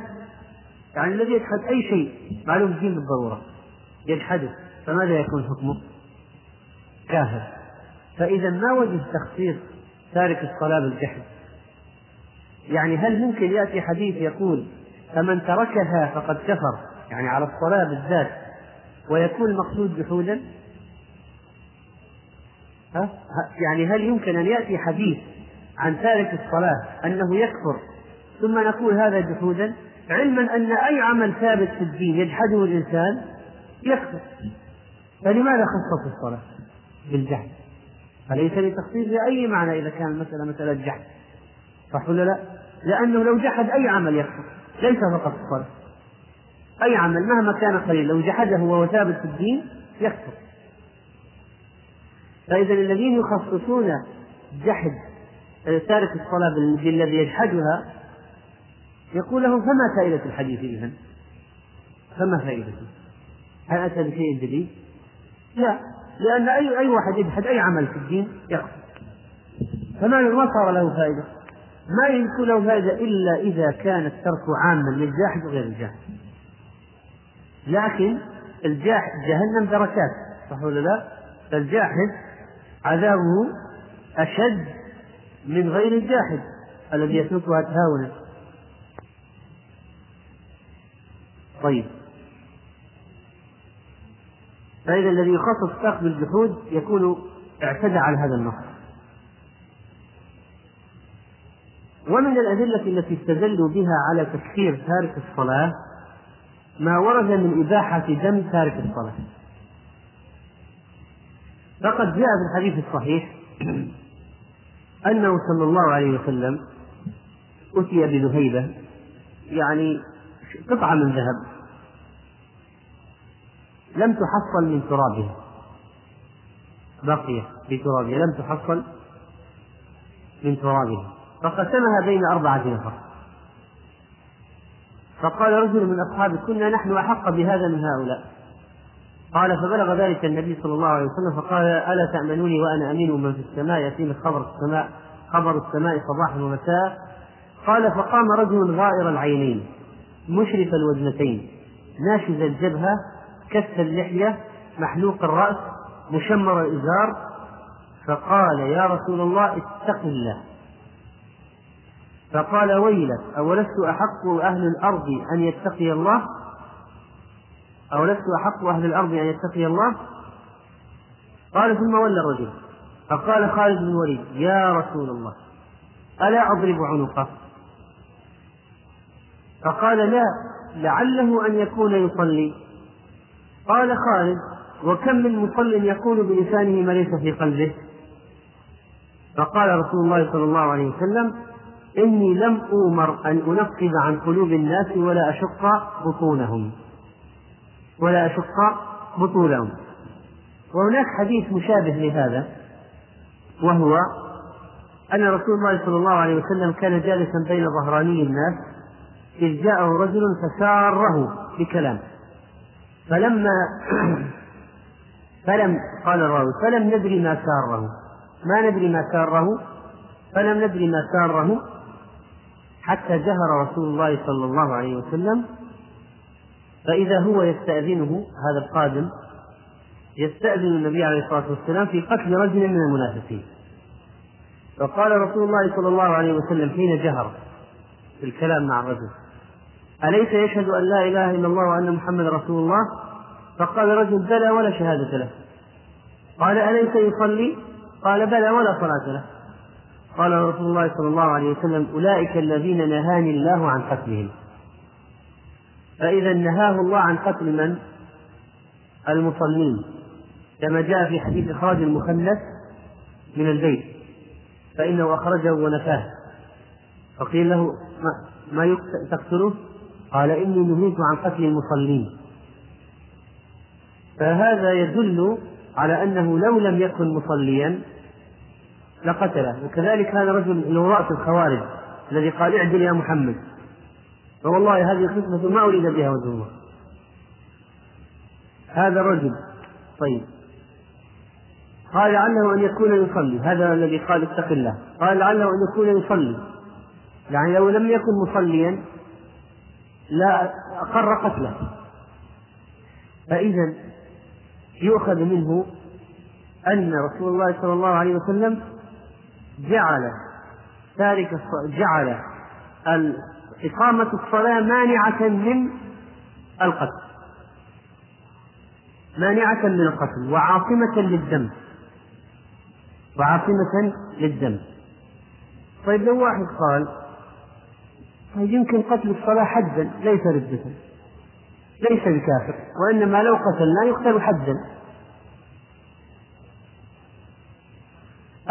يعني الذي يجحد أي شيء معلوم الدين بالضرورة. يجحده فماذا يكون حكمه؟ كافر. فإذا ما وجه تخصيص تارك الصلاة بالجحد. يعني هل ممكن يأتي حديث يقول فمن تركها فقد كفر يعني على الصلاة بالذات ويكون المقصود جحودا؟ ها؟ يعني هل يمكن أن يأتي حديث عن تارك الصلاة أنه يكفر ثم نقول هذا جحودا؟ علما أن أي عمل ثابت في الدين يجحده الإنسان يكفر فلماذا خصص الصلاة بالجحد فليس لتخصيص بأي معنى إذا كان المسألة مسألة جحد صح ولا لا؟ لأنه لو جحد أي عمل يكفر ليس فقط الصلاة أي عمل مهما كان قليل لو جحده وهو ثابت في الدين يكفر فإذا الذين يخصصون جحد تارك الصلاة بالذي يجحدها يقول لهم فما فائدة الحديث إذن؟ فما فائدته؟ هل أتى بشيء جديد؟ لا لأن أي أي واحد يجحد أي عمل في الدين يكفر فما ما صار له فائدة. ما يكون له فائدة إلا إذا كان الترك عاما للجاحد وغير الجاحد. لكن الجاحد جهنم دركات صح ولا لا؟ فالجاحد عذابه أشد من غير الجاحد الذي يتركها تهاونا طيب. فإذا الذي يخصص ساق بالجحود يكون اعتدى على هذا النص. ومن الأدلة التي استدلوا بها على تكفير تارك الصلاة ما ورد من إباحة دم تارك الصلاة. فقد جاء في الحديث الصحيح أنه صلى الله عليه وسلم أتي بذهيبة يعني قطعة من ذهب. لم تحصل من ترابها. بقي في ترابها. لم تحصل من ترابها. فقسمها بين أربعة نفر. فقال رجل من أصحابه كنا نحن أحق بهذا من هؤلاء. قال فبلغ ذلك النبي صلى الله عليه وسلم فقال ألا تأمنوني وأنا أمين من في السماء؟ يأتيني خبر السماء خبر السماء صباحا ومساء. قال فقام رجل غائر العينين مشرف الوجنتين ناشز الجبهة كف اللحية محلوق الرأس مشمر الإزار فقال يا رسول الله اتق الله. فقال ويلك أولست أحق أهل الأرض أن يتقي الله؟ أولست أحق أهل الأرض أن يتقي الله؟ قال ثم ولى الرجل. فقال خالد بن الوليد يا رسول الله ألا أضرب عنقه؟ فقال لا لعله أن يكون يصلي. قال خالد وكم من مصل يقول بلسانه ما ليس في قلبه؟ فقال رسول الله صلى الله عليه وسلم إني لم أؤمر أن أنفذ عن قلوب الناس ولا أشق بطونهم. ولا أشق بطونهم. وهناك حديث مشابه لهذا وهو أن رسول الله صلى الله عليه وسلم كان جالسا بين ظهراني الناس إذ جاءه رجل فساره بكلام فلما فلم قال الراوي فلم ندري ما ساره. ما ندري ما ساره. فلم ندري ما ساره. حتى جهر رسول الله صلى الله عليه وسلم. فإذا هو يستأذنه هذا القادم يستأذن النبي عليه الصلاة والسلام في قتل رجل من المنافقين. فقال رسول الله صلى الله عليه وسلم حين جهر في الكلام مع الرجل أليس يشهد أن لا إله إلا الله وأن محمد رسول الله؟ فقال رجل بلى ولا شهادة له. قال أليس يصلي؟ قال بلى ولا صلاة له. قال رسول الله صلى الله عليه وسلم أولئك الذين نهاني الله عن قتلهم. فإذا نهاه الله عن قتل من؟ المصلين. كما جاء في حديث إخراج المخنث من البيت. فإنه أخرجه ونفاه. فقيل له ما, ما تقتله؟ قال إني نهيت عن قتل المصلين. فهذا يدل على أنه لو لم يكن مصليا لقتله. وكذلك هذا اللي هو رأس الخوارج الذي قال اعدل يا محمد. فوالله هذه خدمة ما أريد بها وجه الله. هذا الرجل. طيب. قال لعله أن يكون يصلي. هذا الذي قال اتق الله. قال لعله أن يكون يصلي. يعني لو لم يكن مصليا لا أقر قتله. فإذا يؤخذ منه أن رسول الله صلى الله عليه وسلم جعل تارك جعل إقامة الصلاة مانعة من القتل. مانعة من القتل وعاصمة للدم. وعاصمة للدم. طيب لو واحد قال طيب يمكن قتل الصلاة حدا ليس ردة ليس بكافر وإنما لو قتلنا يقتل حدا.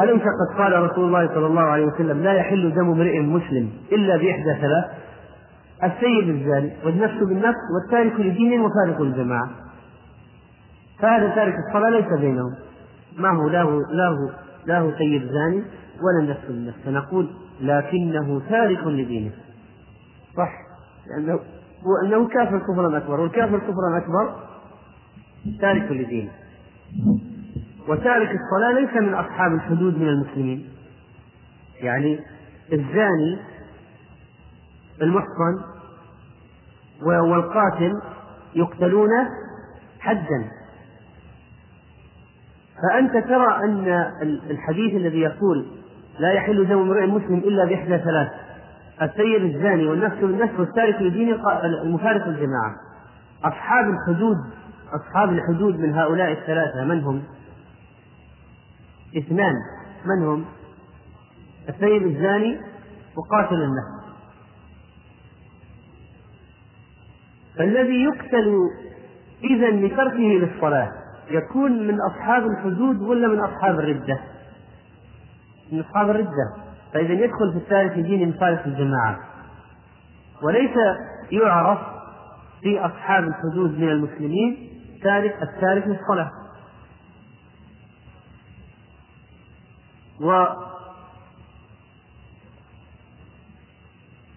أليس قد قال رسول الله صلى الله عليه وسلم لا يحل دم امرئ مسلم إلا بإحدى ثلاث السيد الزاني والنفس بالنفس والتارك لدين وفارق الجماعة فهذا تارك الصلاة ليس بينهم. ما هو؟ له له له سيد زاني ولا النفس بالنفس. فنقول لكنه تارك لدينه. صح؟ لأنه وأنه كافر كفرا أكبر والكافر كفرا أكبر تارك لدينه. وتارك الصلاة ليس من أصحاب الحدود من المسلمين. يعني الزاني المحصن والقاتل يقتلون حدا. فأنت ترى أن الحديث الذي يقول لا يحل دم امرئ مسلم إلا بإحدى ثلاث. السيد الزاني والنفس بالنفس والتارك لدين المفارق الجماعة أصحاب الحدود أصحاب الحدود من هؤلاء الثلاثة من هم؟ اثنان من هم؟ السيد الزاني وقاتل النفس فالذي يقتل إذا لتركه للصلاة يكون من أصحاب الحدود ولا من أصحاب الردة؟ من أصحاب الردة فإذا يدخل في الثالث دين مخالف الجماعة. وليس يعرف في أصحاب الحدود من المسلمين تارك التارك للصلاة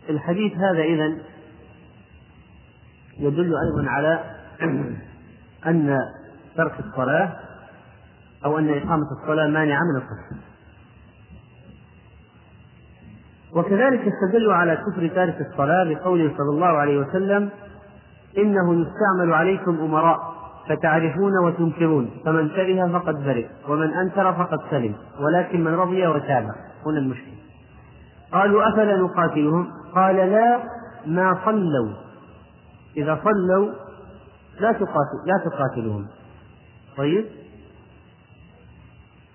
والحديث هذا إذن يدل أيضا على أن ترك الصلاة أو أن إقامة الصلاة مانعة من القتل وكذلك استدل على كفر تارك الصلاة بقوله صلى الله عليه وسلم إنه يستعمل عليكم أمراء فتعرفون وتنكرون فمن كره فقد برئ ومن أنكر فقد سلم ولكن من رضي وتابع هنا المشكلة. قالوا أفلا نقاتلهم؟ قال لا ما صلوا. إذا صلوا لا تقاتل لا تقاتلهم. طيب؟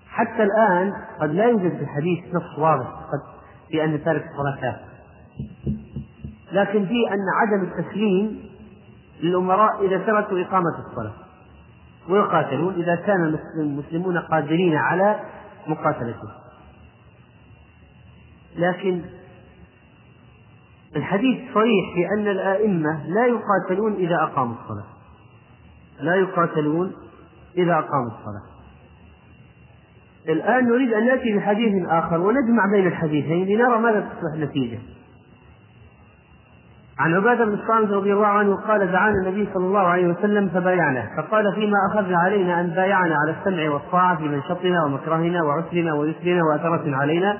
حتى الآن قد لا يوجد في الحديث نص واضح قد في أن تارك الصلاة. لكن في أن عدم التسليم للأمراء إذا تركوا إقامة الصلاة. ويقاتلون إذا كان المسلمون قادرين على مقاتلته لكن الحديث صريح في أن الآئمة لا يقاتلون إذا أقاموا الصلاة. لا يقاتلون إذا أقاموا الصلاة. الآن نريد أن نأتي بحديث آخر ونجمع بين الحديثين لنرى ماذا تصبح النتيجة. عن عبادة بن الصامت رضي الله عنه قال دعانا النبي صلى الله عليه وسلم فبايعنا فقال فيما أخذنا علينا أن بايعنا على السمع والطاعة في منشطنا ومكرهنا وعسرنا ويسرنا وأثرة علينا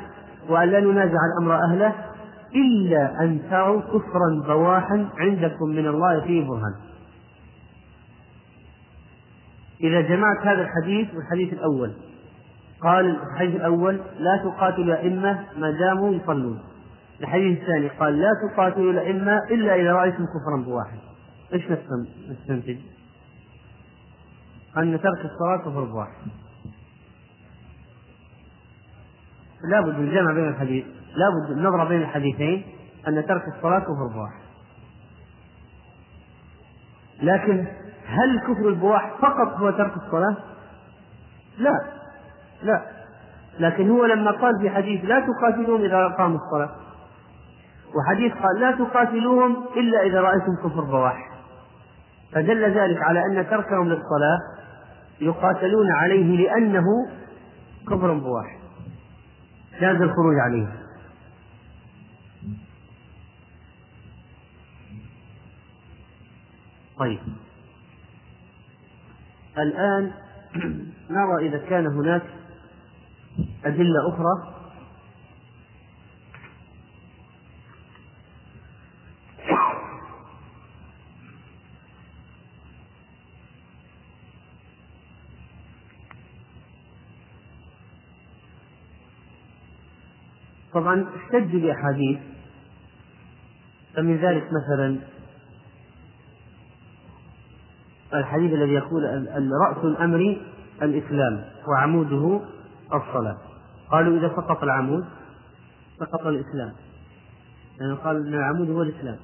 وأن لا ننازع الأمر أهله إلا أن تروا كفرا بواحا عندكم من الله فيه برهان. إذا جمعت هذا الحديث والحديث الأول قال الحديث الأول لا تقاتل الأئمة ما داموا يصلون. الحديث الثاني قال لا تقاتلوا الأئمة إلا إذا رأيتم كفرا بواحد. إيش نستنتج؟ أن ترك الصلاة كفر بواحد. لابد من الجمع بين الحديث لابد من النظر بين الحديثين أن ترك الصلاة كفر بواح لكن هل كفر البواح فقط هو ترك الصلاة؟ لا. لا. لكن هو لما قال في حديث لا تقاتلون إذا أقاموا الصلاة. وحديث قال لا تقاتلوهم إلا إذا رأيتم كفر بواح. فدل ذلك على أن تركهم للصلاة يقاتلون عليه لأنه كفر بواح. جاز الخروج عليه. طيب. الآن نرى إذا كان هناك أدلة أخرى. طبعا احتج بأحاديث فمن ذلك مثلا الحديث الذي يقول رأس الأمر الإسلام وعموده الصلاة؟ قالوا إذا سقط العمود سقط الإسلام. يعني قال أن العمود هو الإسلام.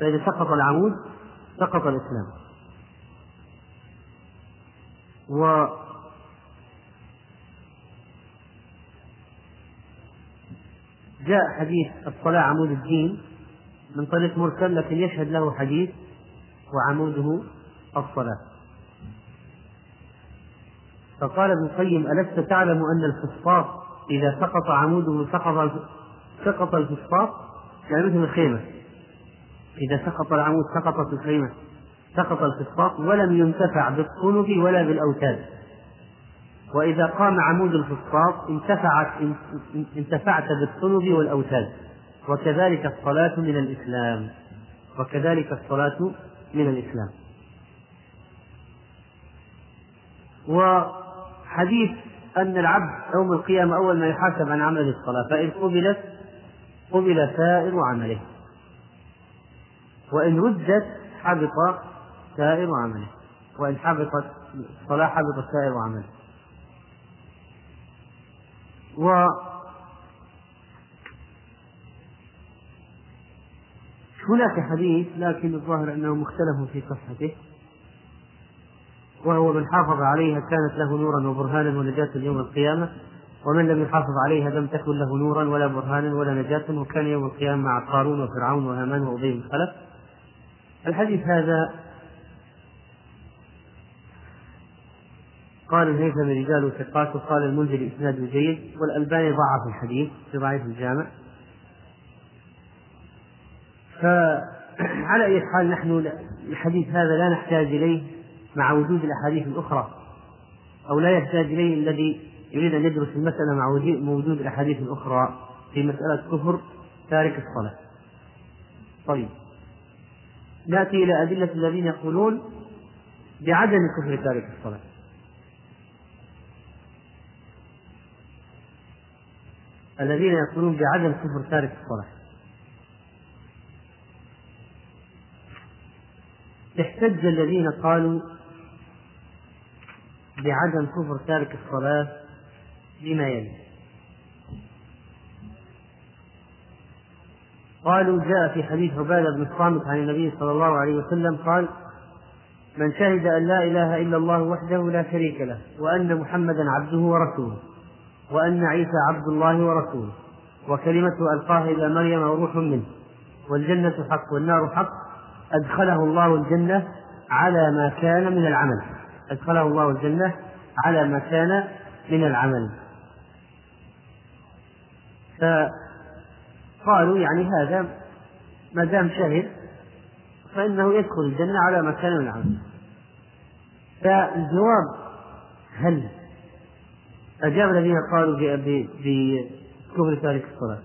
فإذا سقط العمود سقط الإسلام. و جاء حديث الصلاة عمود الدين من طريق مرسل لكن يشهد له حديث وعموده الصلاة. فقال ابن القيم ألست تعلم أن الفسطاط إذا سقط عموده سقط سقط الفسطاط يعني مثل الخيمة. إذا سقط العمود سقطت الخيمة سقط الفسطاط ولم ينتفع بالصنف ولا بالأوتاد. وإذا قام عمود الفسطاط انتفعت انتفعت بالصنب والأوتاد. وكذلك الصلاة من الإسلام. وكذلك الصلاة من الإسلام. وحديث أن العبد يوم القيامة أول ما يحاسب عن عمل الصلاة فإن قبلت قبل سائر عمله. وإن ردت حبط سائر عمله. وإن حبطت الصلاة حبط سائر عمله. و هناك حديث لكن الظاهر أنه مختلف في صحته. وهو من حافظ عليها كانت له نورا وبرهانا ونجاة يوم القيامة ومن لم يحافظ عليها لم تكن له نورا ولا برهانا ولا نجاة وكان يوم القيامة مع قارون وفرعون وهامان وأبي بن خلف الحديث هذا قال الهيثم رجال ثقات وقال المنذر إسناد جيد والألباني ضعف الحديث في ضعيف الجامع. فعلى أي حال نحن الحديث هذا لا نحتاج إليه مع وجود الأحاديث الأخرى أو لا يحتاج إليه الذي يريد أن يدرس المسألة مع وجود الأحاديث الأخرى في مسألة كفر تارك الصلاة. طيب نأتي إلى أدلة الذين يقولون بعدم كفر تارك الصلاة. الذين يقولون بعدم كفر تارك الصلاة احتج الذين قالوا بعدم كفر تارك الصلاة بما يلي. قالوا جاء في حديث عبادة بن الصامت عن النبي صلى الله عليه وسلم قال من شهد أن لا إله إلا الله وحده لا شريك له وأن محمدا عبده ورسوله وأن عيسى عبد الله ورسوله وكلمته ألقاها إلى مريم وروح منه والجنة حق والنار حق أدخله الله الجنة على ما كان من العمل. أدخله الله الجنة على ما كان من العمل. فقالوا يعني هذا ما دام شهد فإنه يدخل الجنة على ما كان من العمل. فالجواب هل أجاب الذين قالوا بكفر تارك الصلاة.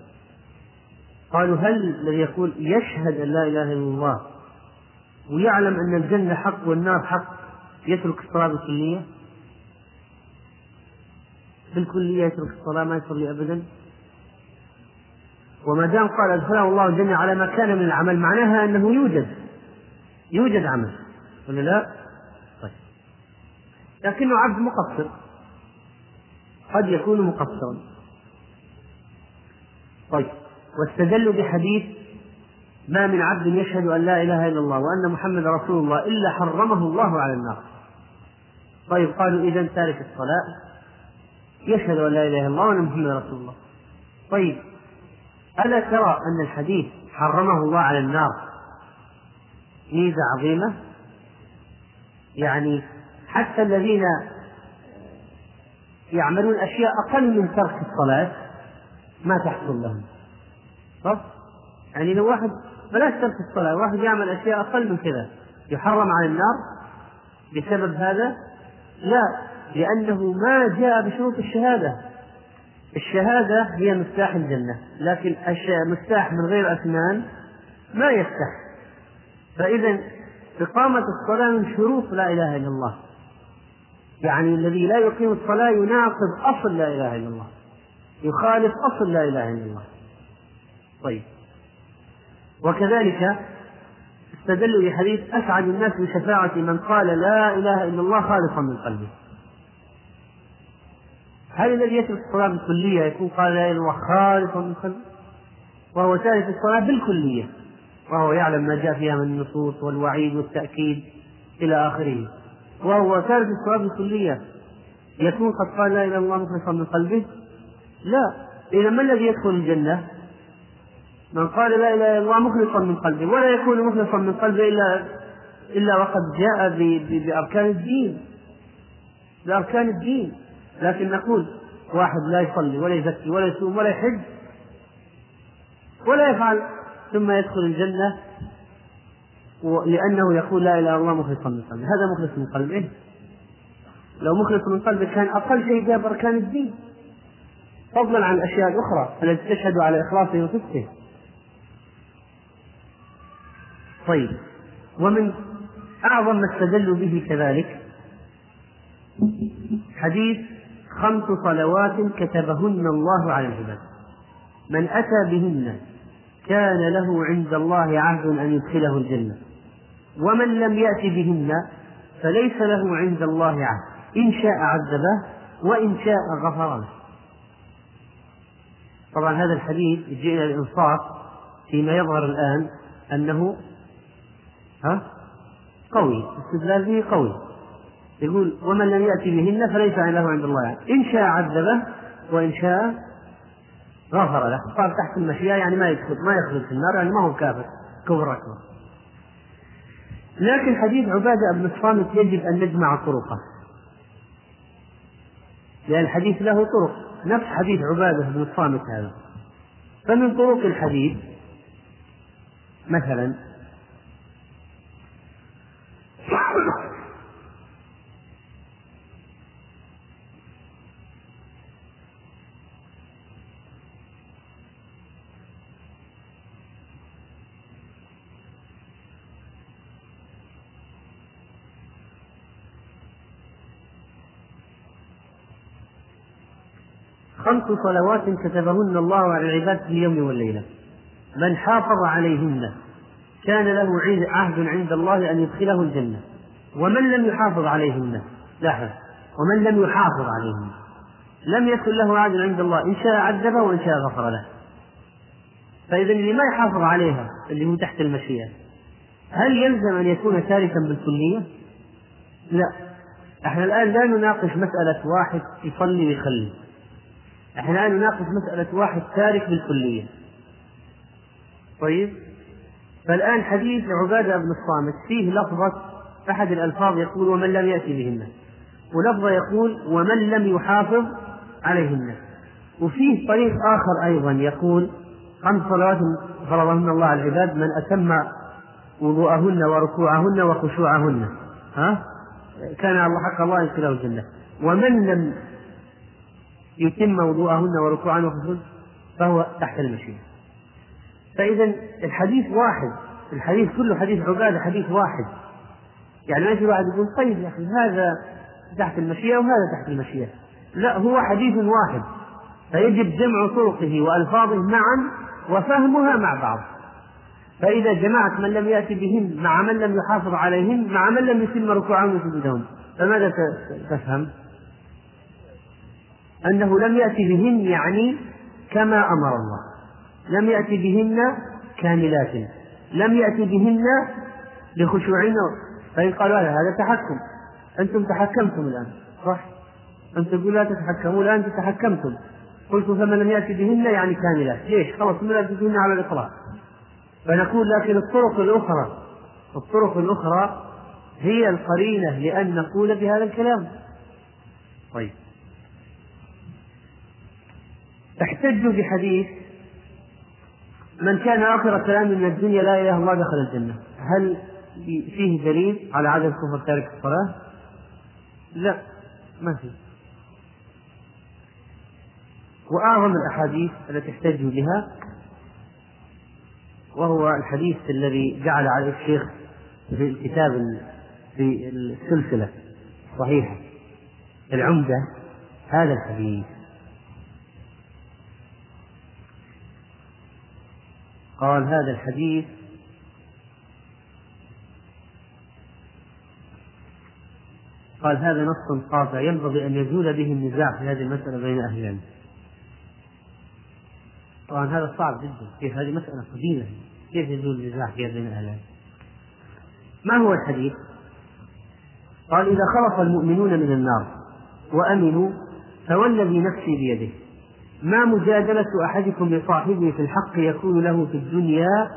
قالوا هل الذي يقول يشهد أن لا إله إلا الله ويعلم أن الجنة حق والنار حق يترك الصلاة بالكلية بالكلية يترك الصلاة ما يصلي أبدا. وما دام قال أدخله الله الجنة على ما كان من العمل معناها أنه يوجد يوجد عمل. ولا لا؟ طيب. لكنه عبد مقصر. قد يكون مقصرا. طيب. واستدلوا بحديث ما من عبد يشهد أن لا إله إلا الله وأن محمد رسول الله إلا حرمه الله على النار. طيب قالوا إذا تارك الصلاة. يشهد أن لا إله إلا الله وأن محمد رسول الله. طيب ألا ترى أن الحديث حرمه الله على النار ميزة عظيمة؟ يعني حتى الذين يعملون أشياء أقل من ترك الصلاة ما تحصل لهم. صح؟ يعني لو واحد بلاش ترك الصلاة واحد يعمل أشياء أقل من كذا يحرم على النار بسبب هذا؟ لا لأنه ما جاء بشروط الشهادة. الشهادة هي مفتاح الجنة لكن مفتاح من غير أسنان ما يفتح. فإذا إقامة الصلاة من شروط لا إله إلا الله. يعني الذي لا يقيم الصلاة يناقض أصل لا إله إلا الله يخالف أصل لا إله إلا الله. طيب. وكذلك استدلوا بحديث أسعد الناس بشفاعة من قال لا إله إلا الله خالصا من قلبه. هل الذي يترك الصلاة بالكلية يكون قال لا إله إلا الله خالصا من قلبه؟ وهو تارك الصلاة بالكلية وهو يعلم ما جاء فيها من النصوص والوعيد والتأكيد إلى آخره. وهو تارك الصلاة بالكلية يكون قد قال لا إله إلا الله مخلصا من قلبه؟ لا. إذا ما الذي يدخل الجنة؟ من قال لا إله إلا الله مخلصا من قلبه ولا يكون مخلصا من قلبه إلا إلا وقد جاء بأركان الدين. بأركان الدين. لكن نقول واحد لا يصلي ولا يزكي ولا يصوم ولا يحج ولا يفعل ثم يدخل الجنة لأنه يقول لا إله إلا الله مخلصا من قلبه. هذا مخلص من قلبه. لو مخلص من قلبه كان أقل شيء جاب أركان الدين. فضلا عن الأشياء الأخرى التي تشهد على إخلاصه وصدقه. طيب ومن أعظم ما استدلوا به كذلك حديث خمس صلوات كتبهن الله على العباد. من أتى بهن كان له عند الله عهد أن يدخله الجنة ومن لم يأت بهن فليس له عند الله عهد إن شاء عذبه وإن شاء غفر له طبعا هذا الحديث إلى الإنصاف فيما يظهر الآن أنه ها؟ قوي استدلال به قوي. يقول ومن لم يأتي بهن فليس له عند الله يعني. إن شاء عذبه وإن شاء غفر له. صار تحت المشيئة يعني ما يدخل ما يخلد في النار يعني ما هو كافر كفر أكبر لكن حديث عبادة بن الصامت يجب أن نجمع طرقه. لأن الحديث له طرق. نفس حديث عبادة بن الصامت هذا. فمن طرق الحديث مثلا خمس صلوات كتبهن الله على العباد في اليوم والليلة. من حافظ عليهن كان له عهد عند الله أن يدخله الجنة. ومن لم يحافظ عليهن؟ لاحظ. ومن لم يحافظ عليهن؟ لم يكن له عهد عند الله. إن شاء عذبه وإن شاء غفر له. فإذا اللي ما يحافظ عليها اللي هو تحت المشيئة هل يلزم أن يكون تاركا بالكلية؟ لا. إحنا الآن لا نناقش مسألة واحد يصلي ويخلي. إحنا الآن نناقش مسألة واحد تارك بالكلية. طيب؟ فالآن حديث عبادة بن الصامت فيه لفظة أحد الألفاظ يقول ومن لم يأتي بهن. ولفظة يقول ومن لم يحافظ عليهن. وفيه طريق آخر أيضا يقول خمس صلوات فرضهن الله على العباد من أتم وضوءهن وركوعهن وخشوعهن. ها؟ كان الله حق الله يدخله الجنة. ومن لم يتم وضوءهن وركوعهن وخشوعهن فهو تحت المشيئة فإذا الحديث واحد الحديث كله حديث عبادة حديث واحد. يعني ما يجي واحد يقول طيب يا أخي هذا تحت المشيئة وهذا تحت المشيئة لا هو حديث واحد. فيجب جمع طرقه وألفاظه معا وفهمها مع بعض. فإذا جمعت من لم يأتي بهن مع من لم يحافظ عليهن مع من لم يتم ركوعهن وسجودهن فماذا تفهم؟ أنه لم يأتي بهن يعني كما أمر الله. لم يأتي بهن كاملات. لم يأتي بهن بخشوعهن فإن قالوا هذا تحكم. أنتم تحكمتم الآن. صح؟ أنت تقول لا تتحكموا الآن تحكمتم قلت فمن لم يأتي بهن يعني كاملات. ليش؟ خلاص من يأتي بهن على الإطلاق. فنقول لكن الطرق الأخرى الطرق الأخرى هي القرينة لأن نقول بهذا الكلام. طيب. احتجوا بحديث من كان آخر كلام من الدنيا لا إله إلا الله دخل الجنة. هل فيه دليل على عدم كفر تارك الصلاة؟ لا ما في وأعظم الأحاديث التي احتجوا بها وهو الحديث الذي جعل عليه الشيخ في الكتاب في السلسلة الصحيحة. العمدة هذا الحديث. قال هذا الحديث قال هذا نص قاطع ينبغي أن يزول به النزاع في هذه المسألة بين أهل العلم طبعا هذا صعب جدا كيف هذه مسألة قديمة كيف يزول النزاع فيها بين أهل العلم ما هو الحديث؟ قال إذا خلص المؤمنون من النار وأمنوا فوالذي نفسي بيده. ما مجادلة أحدكم لصاحبه في الحق يكون له في الدنيا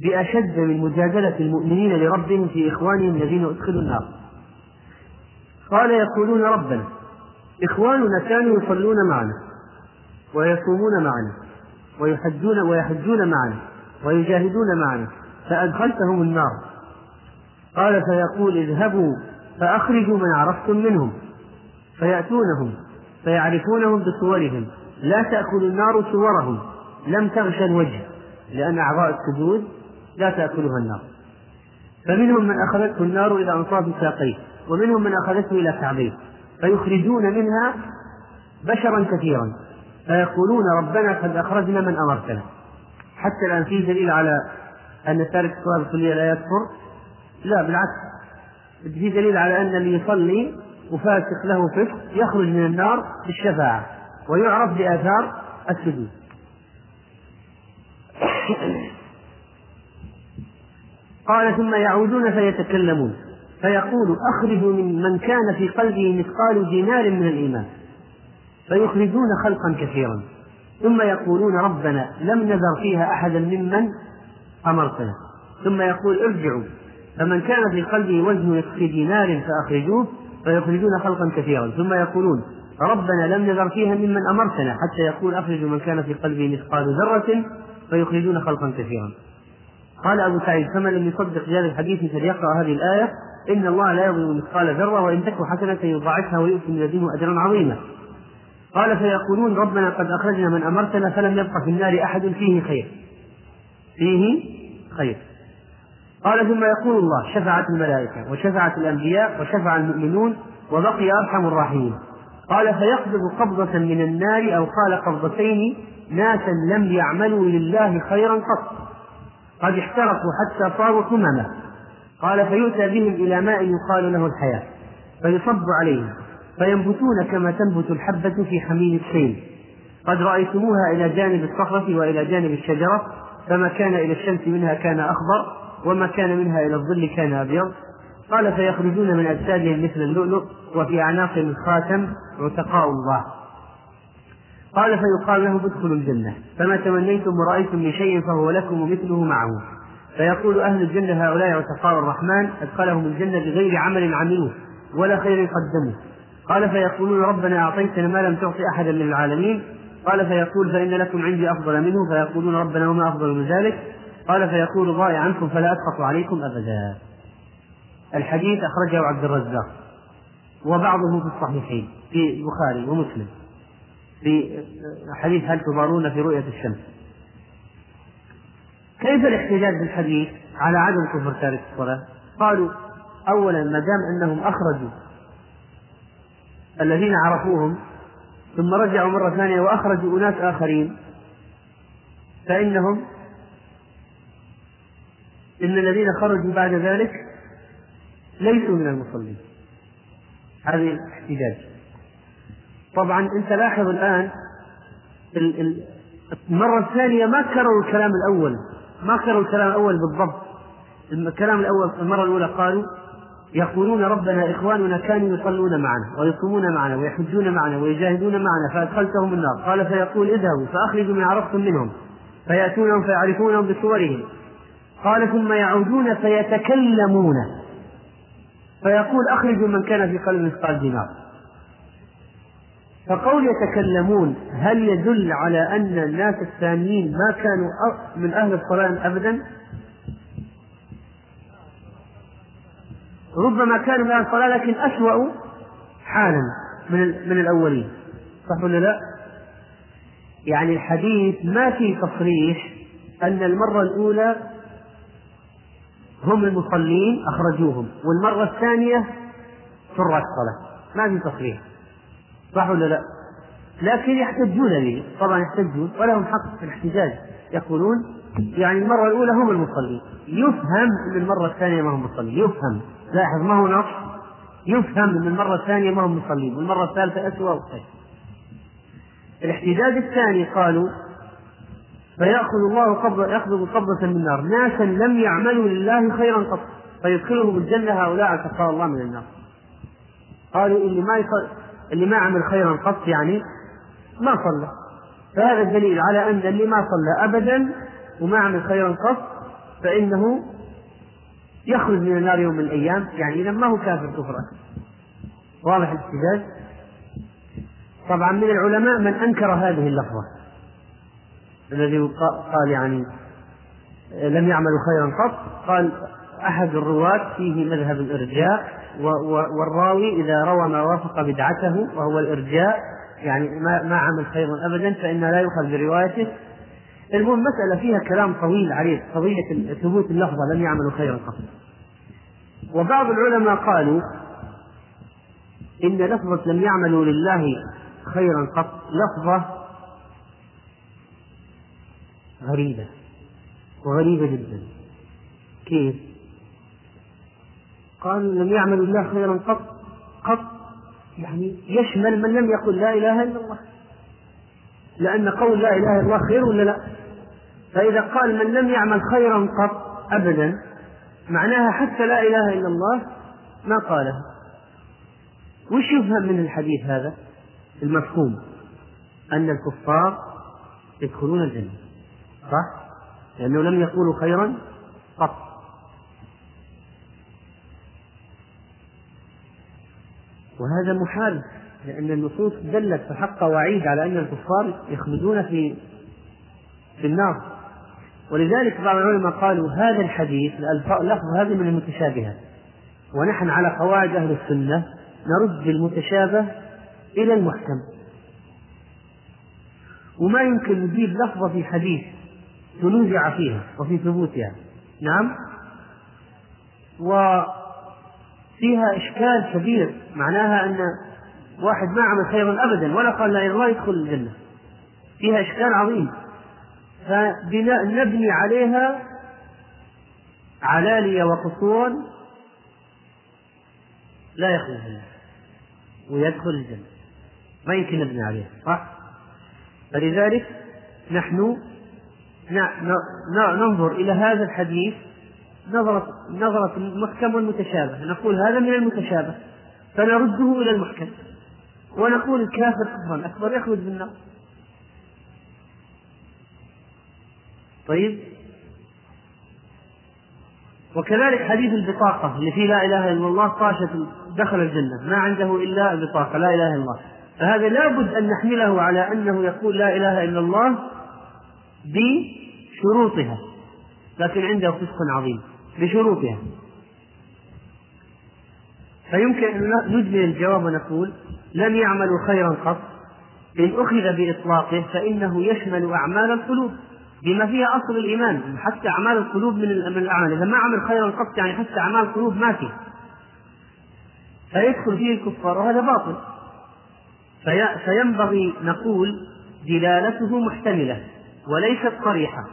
بأشد من مجادلة المؤمنين لربهم في إخوانهم الذين أدخلوا النار. قال يقولون ربنا إخواننا كانوا يصلون معنا ويصومون معنا ويحجون ويحجون معنا ويجاهدون معنا فأدخلتهم النار. قال فيقول اذهبوا فأخرجوا من عرفتم منهم فيأتونهم. فيعرفونهم بصورهم. لا تأكل النار صورهم. لم تغشى الوجه. لأن أعضاء السجود لا تأكلها النار. فمنهم من أخذته النار إلى أنصاف ساقيه ومنهم من أخذته إلى كعبيه فيخرجون منها بشرا كثيرا. فيقولون ربنا قد أخرجنا من أمرتنا. حتى الآن في دليل على أن تارك الصلاة الكلية لا يكفر. لا بالعكس. في دليل على أن اللي يصلي وفاسق له فسق يخرج من النار بالشفاعة ويعرف بآثار السجود. قال ثم يعودون فيتكلمون. فيقول أخرجوا من من كان في قلبه مثقال دينار من الإيمان. فيخرجون خلقا كثيرا. ثم يقولون ربنا لم نذر فيها أحدا ممن أمرتنا. ثم يقول ارجعوا. فمن كان في قلبه وزن نصف دينار فأخرجوه. فيخرجون خلقا كثيرا. ثم يقولون ربنا لم نذر فيها ممن أمرتنا. حتى يقول أخرجوا من كان في قلبه مثقال ذرة فيخرجون خلقا كثيرا. قال أبو سعيد فمن لم يصدق بهذا الحديث فليقرأ هذه الآية. إن الله لا يظلم مثقال ذرة وإن تك حسنة يضاعفها ويؤتي من لدنه أجرا عظيما. قال فيقولون ربنا قد أخرجنا من أمرتنا فلم يبق في النار أحد فيه خير. فيه خير. قال ثم يقول الله شفعت الملائكة وشفعت الأنبياء وشفع المؤمنون وبقي أرحم الراحمين. قال فيقبض قبضة من النار أو قال قبضتين ناسا لم يعملوا لله خيرا قط. قد احترقوا حتى صاروا ثمما قال فيؤتى بهم إلى ماء يقال له الحياة فيصب عليهم فينبتون كما تنبت الحبة في حميم السيل. قد رأيتموها إلى جانب الصخرة وإلى جانب الشجرة فما كان إلى الشمس منها كان أخضر. وما كان منها إلى الظل كان أبيض. قال فيخرجون من أجسادهم مثل اللؤلؤ وفي أعناقهم الخاتم عتقاء الله. قال فيقال له ادخلوا الجنة. فما تمنيتم ورأيتم من شيء فهو لكم ومثله معه. فيقول أهل الجنة هؤلاء عتقاء الرحمن أدخلهم الجنة بغير عمل عملوه ولا خير قدمه قال فيقولون ربنا أعطيتنا ما لم تعطي أحدا من العالمين. قال فيقول فإن لكم عندي أفضل منه. فيقولون ربنا وما أفضل من ذلك. قال فيقول ضائع عنكم فلا أسقط عليكم أبدا. الحديث أخرجه عبد الرزاق وبعضه في الصحيحين في البخاري ومسلم. في حديث هل تضارون في رؤية الشمس؟ كيف الاحتجاج بالحديث على عدم كفر تارك الصلاة؟ قالوا أولا ما دام أنهم أخرجوا الذين عرفوهم ثم رجعوا مرة ثانية وأخرجوا أناس آخرين فإنهم إن الذين خرجوا بعد ذلك ليسوا من المصلين. هذه الاحتجاج. طبعا أنت لاحظ الآن المرة الثانية ما كرروا الكلام الأول. ما كرروا الكلام الأول بالضبط. الكلام الأول المرة الأولى قالوا يقولون ربنا إخواننا كانوا يصلون معنا ويصومون معنا ويحجون معنا ويجاهدون معنا فأدخلتهم النار. قال فيقول اذهبوا فأخرجوا من عرفتم منهم. فيأتونهم فيعرفونهم بصورهم. قال ثم يعودون فيتكلمون. فيقول أخرجوا من كان في قلب مثقال دينار. فقول يتكلمون هل يدل على أن الناس الثانيين ما كانوا من أهل الصلاة أبدا؟ ربما كانوا من أهل الصلاة لكن أسوأ حالا من من الأولين. صح ولا لا؟ يعني الحديث ما في تصريح أن المرة الأولى هم المصلين أخرجوهم. والمرة الثانية سراج الصلاة. ما في تصريح. صح ولا لا؟ لكن يحتجون به طبعا يحتجون. ولهم حق في الاحتجاج. يقولون يعني المرة الأولى هم المصلين. يفهم أن المرة الثانية ما هم مصلين. يفهم. لاحظ ما هو نص يفهم أن المرة الثانية ما هم مصلين. والمرة الثالثة أسوأ وخير الاحتجاج الثاني قالوا فيأخذ الله قبضة يأخذ قبضة من النار. ناسا لم يعملوا لله خيرا قط. فيدخلهم الجنة هؤلاء عتقاء الله من النار. قالوا اللي ما يصل اللي ما عمل خيرا قط يعني ما صلى. فهذا الدليل على أن اللي ما صلى أبدا وما عمل خيرا قط فإنه يخرج من النار يوم من الأيام. يعني إذا ما هو كافر كفرا. واضح الاحتجاج؟ طبعا من العلماء من أنكر هذه اللفظة. الذي قال يعني لم يعملوا خيرا قط. قال أحد الرواة فيه مذهب الإرجاء والراوي إذا روى ما وافق بدعته وهو الإرجاء يعني ما ما عمل خيرا أبدا فإن لا يؤخذ بروايته. المهم مسألة فيها كلام طويل عليه قضية ثبوت اللفظة لم يعملوا خيرا قط. وبعض العلماء قالوا إن لفظة لم يعملوا لله خيرا قط لفظة غريبة وغريبة جدا. كيف؟ قالوا لم يعملوا لله خيرا قط قط يعني يشمل من لم يقل لا إله إلا الله. لأن قول لا إله إلا الله خير ولا لا؟ فإذا قال من لم يعمل خيرا قط أبدا معناها حتى لا إله إلا الله ما قالها وش يفهم من الحديث هذا؟ المفهوم أن الكفار يدخلون الجنة. صح؟ لأنه لم يقولوا خيرا قط. وهذا محال لأن النصوص دلت فحق وعيد على أن الكفار يخلدون في في النار. ولذلك بعض العلماء قالوا هذا الحديث اللفظ هذه من المتشابهات ونحن على قواعد أهل السنة نرد المتشابه إلى المحكم. وما يمكن نجيب لفظة في حديث تنوزع فيها وفي ثبوتها. نعم. وفيها إشكال كبير معناها أن واحد ما عمل خيرا أبدا ولا قال لا إله إلا الله يدخل الجنة. فيها إشكال عظيم. فنبني عليها علالية وقصورا لا يخرج الجنة ويدخل الجنة. ما يمكن نبني عليها صح؟ فلذلك نحن ننظر إلى هذا الحديث نظرة نظرة المحكم والمتشابه نقول هذا من المتشابه فنرده إلى المحكم. ونقول الكافر كفرا أكبر يخرج من النار. طيب؟ وكذلك حديث البطاقة اللي فيه لا إله إلا الله طاشة دخل الجنة ما عنده إلا البطاقة لا إله إلا الله. فهذا لابد أن نحمله على أنه يقول لا إله إلا الله بشروطها. لكن عنده فسق عظيم. بشروطها. فيمكن أن نجمل الجواب ونقول لم يعملوا خيرا قط. إن أخذ بإطلاقه فإنه يشمل أعمال القلوب. بما فيها أصل الإيمان. حتى أعمال القلوب من الأعمال. إذا ما عمل خيرا قط يعني حتى أعمال القلوب ما فيه فيدخل فيه الكفار وهذا باطل. في فينبغي نقول دلالته محتملة. وليست صريحة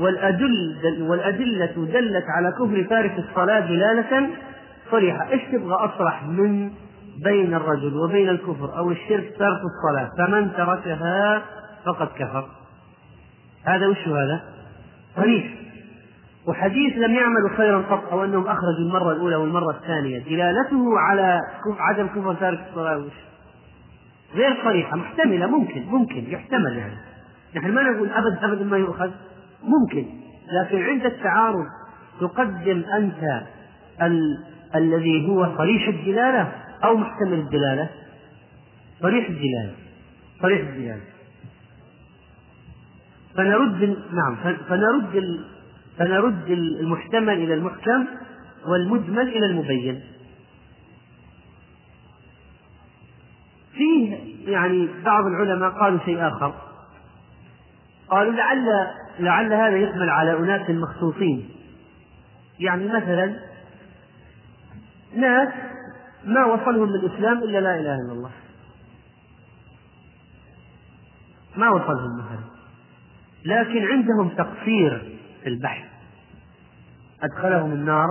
والأدل والأدلة دلت على كفر تارك الصلاة دلالة صريحة، إيش تبغى أصرح من بين الرجل وبين الكفر أو الشرك ترك الصلاة، فمن تركها فقد كفر. هذا وش هذا؟ صريح. وحديث لم يعملوا خيرا قط أو أنهم أخرجوا المرة الأولى والمرة الثانية، دلالته على عدم كفر تارك الصلاة وش؟ غير صريحة، محتملة ممكن ممكن يحتمل يعني. نحن ما نقول أبد أبدا ما يؤخذ، ممكن لكن عند التعارض تقدم أنت ال... الذي هو صريح الدلالة أو محتمل الدلالة؟ صريح الدلالة صريح الدلالة. فنرد نعم فنرد ال... فنرد المحتمل إلى المحكم والمجمل إلى المبين. فيه يعني بعض العلماء قالوا شيء آخر. قالوا لعل لعل هذا يحمل على أناس مخصوصين. يعني مثلا ناس ما وصلهم للإسلام إلا لا إله إلا الله. ما وصلهم مثلا. لكن عندهم تقصير في البحث. أدخلهم النار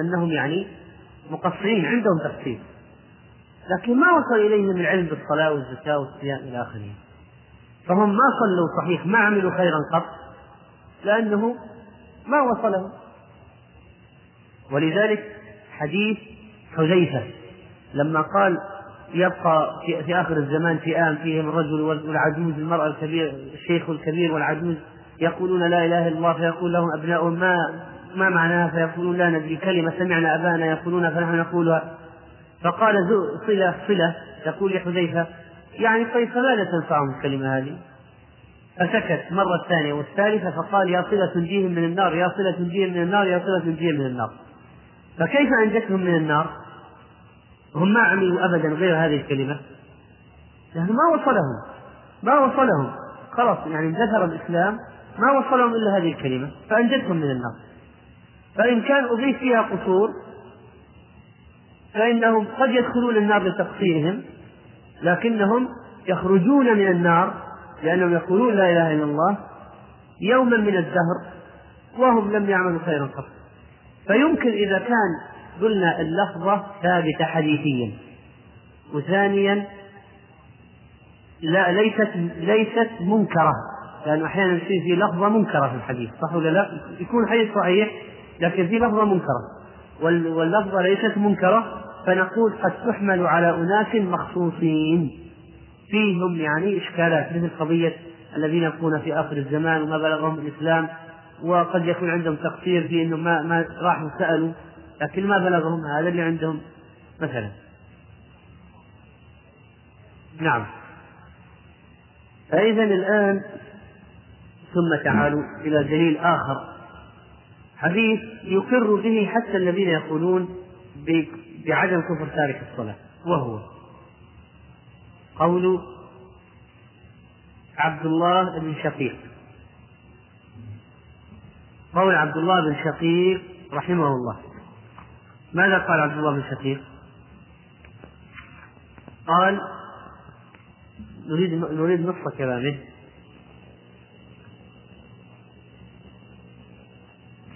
أنهم يعني مقصرين عندهم تقصير. لكن ما وصل إليهم العلم بالصلاة والزكاة والصيام إلى آخره. فهم ما صلوا صحيح ما عملوا خيرا قط لأنه ما وصلهم ولذلك حديث حذيفة لما قال يبقى في, في آخر الزمان فئام فيهم الرجل والعجوز المرأة الكبير الشيخ الكبير والعجوز يقولون لا إله إلا الله فيقول لهم أبناؤهم ما ما معناها؟ فيقولون لا ندري كلمة سمعنا أبانا يقولون فنحن نقولها. فقال صلة صلة يقول لحذيفة يعني طيب فماذا تنفعهم الكلمة هذه؟ فسكت مرة ثانية والثالثة فقال يا صلة تنجيهم من النار يا صلة تنجيهم من النار يا صلة تنجيهم من النار. فكيف أنجتهم من النار؟ هم ما عملوا أبدا غير هذه الكلمة؟ لأنه ما وصلهم ما وصلهم. خلاص يعني ذكر الإسلام ما وصلهم إلا هذه الكلمة فأنجتهم من النار. فإن كان أضيف فيها قصور فإنهم قد يدخلون النار لتقصيرهم. لكنهم يخرجون من النار لأنهم يقولون لا إله إلا الله يوما من الدهر وهم لم يعملوا خيرا قط. فيمكن إذا كان قلنا اللفظة ثابتة حديثيا. وثانيا لا ليست ليست منكرة. لأنه أحيانا يصير في لفظة منكرة في الحديث. صح ولا لا؟ يكون الحديث صحيح لكن في لفظة منكرة. واللفظة ليست منكرة فنقول قد تحمل على أناس مخصوصين. فيهم يعني إشكالات مثل قضية الذين يكون في آخر الزمان وما بلغهم الإسلام وقد يكون عندهم تقصير في أنهم ما, ما راحوا سألوا لكن ما بلغهم هذا اللي عندهم مثلا. نعم. فإذا الآن ثم تعالوا إلى دليل آخر. حديث يقر به حتى الذين يقولون بعدم كفر تارك الصلاة. وهو قول عبد الله بن شقيق. قول عبد الله بن شقيق رحمه الله. ماذا قال عبد الله بن شقيق؟ قال نريد نريد نص كلامه.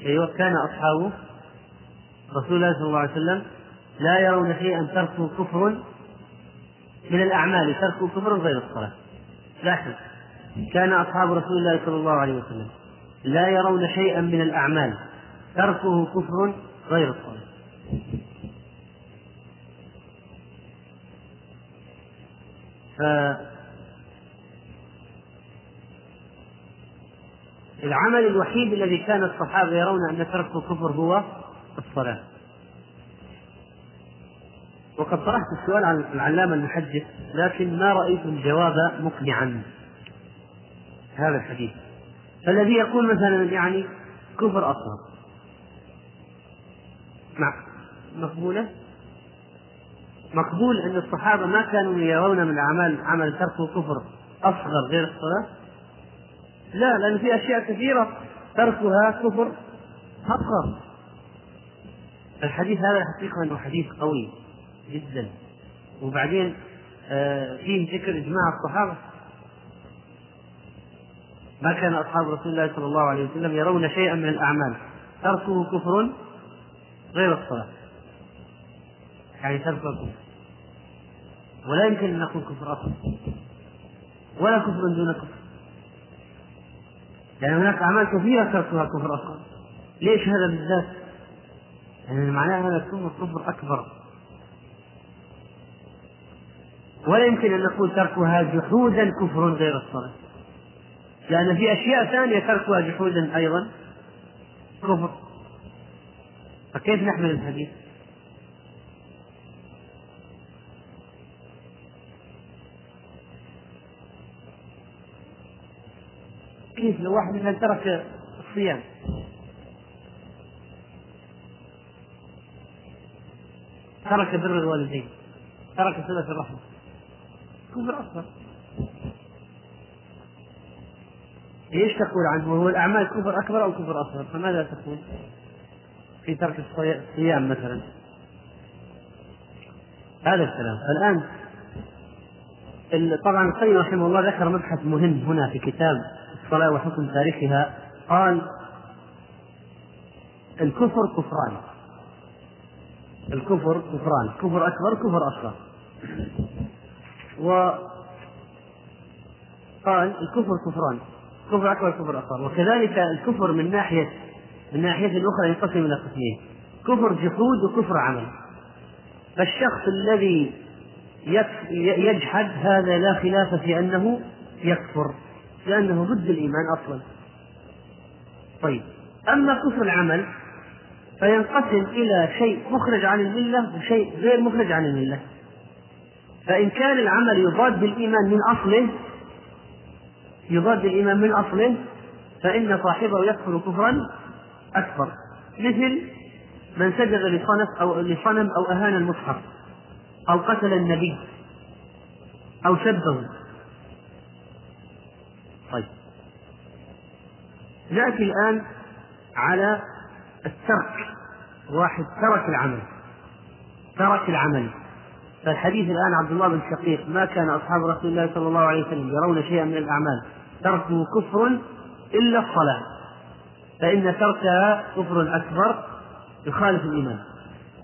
أيوة كان أصحابه رسول الله صلى الله عليه وسلم لا يرون شيئا تركه كفر من الأعمال. ترك كفر غير الصلاة. لاحظ. كان أصحاب رسول الله صلى الله عليه وسلم لا يرون شيئا من الأعمال. تركه كفر غير الصلاة. العمل الوحيد الذي كان الصحابة يرون أن تركه كفر هو الصلاة. وقد طرحت السؤال عن العلامة المحدث لكن ما رأيت الجواب مقنعا. هذا الحديث. فالذي يقول مثلا يعني كفر أصغر. مع مقبولة؟ مقبول أن الصحابة ما كانوا يرون من الأعمال عمل ترك كفر أصغر غير الصلاة؟ لا لأن في أشياء كثيرة تركها كفر أصغر. الحديث هذا حقيقة أنه حديث قوي. جدا. وبعدين آه، فيه ذكر إجماع الصحابة. ما كان أصحاب رسول الله صلى الله عليه وسلم يرون شيئا من الأعمال. تركه كفر غير الصلاة. يعني ترك الكفر ولا يمكن أن نقول كفر أصلا. ولا كفر دون كفر. لأن يعني هناك أعمال كثيرة تركها كفر أصلا. ليش هذا بالذات؟ يعني معناه هذا الكفر كفر أكبر. ولا يمكن أن نقول تركها جحودا كفر غير الصلاة لأن في أشياء ثانية تركها جحودا أيضا كفر. فكيف نحمل الحديث؟ كيف لو واحد مثلا ترك الصيام؟ ترك بر الوالدين ترك صلة الرحم. كفر أكبر إيش تقول عنه؟ وهو الأعمال كفر أكبر أو كفر أصغر؟ فماذا تقول؟ في ترك الصيام مثلا. هذا الكلام. الآن طبعا القيم رحمه الله ذكر مبحث مهم هنا في كتاب الصلاة وحكم تاركها قال الكفر كفران. الكفر كفران. كفر أكبر كفر أصغر. وقال الكفر كفران. كفر أكبر كفر أصغر. وكذلك الكفر من ناحية من ناحية أخرى ينقسم إلى قسمين. كفر جحود وكفر عمل. فالشخص الذي يجحد هذا لا خلاف في أنه يكفر لأنه ضد الإيمان أصلا. طيب. أما كفر العمل فينقسم إلى شيء مخرج عن الملة وشيء غير مخرج عن الملة. فإن كان العمل يضاد بالإيمان من أصله يضاد الإيمان من أصله فإن صاحبه يكفر كفرا أكبر. مثل من سجد لصنم أو لصنم أو أهان المصحف أو قتل النبي أو سبه طيب. نأتي الآن على الترك. واحد ترك العمل. ترك العمل. فالحديث الآن عبد الله بن شقيق ما كان أصحاب رسول الله صلى الله عليه وسلم يرون شيئا من الأعمال. تركه كفر إلا الصلاة. فإن تركها كفر أكبر يخالف الإيمان.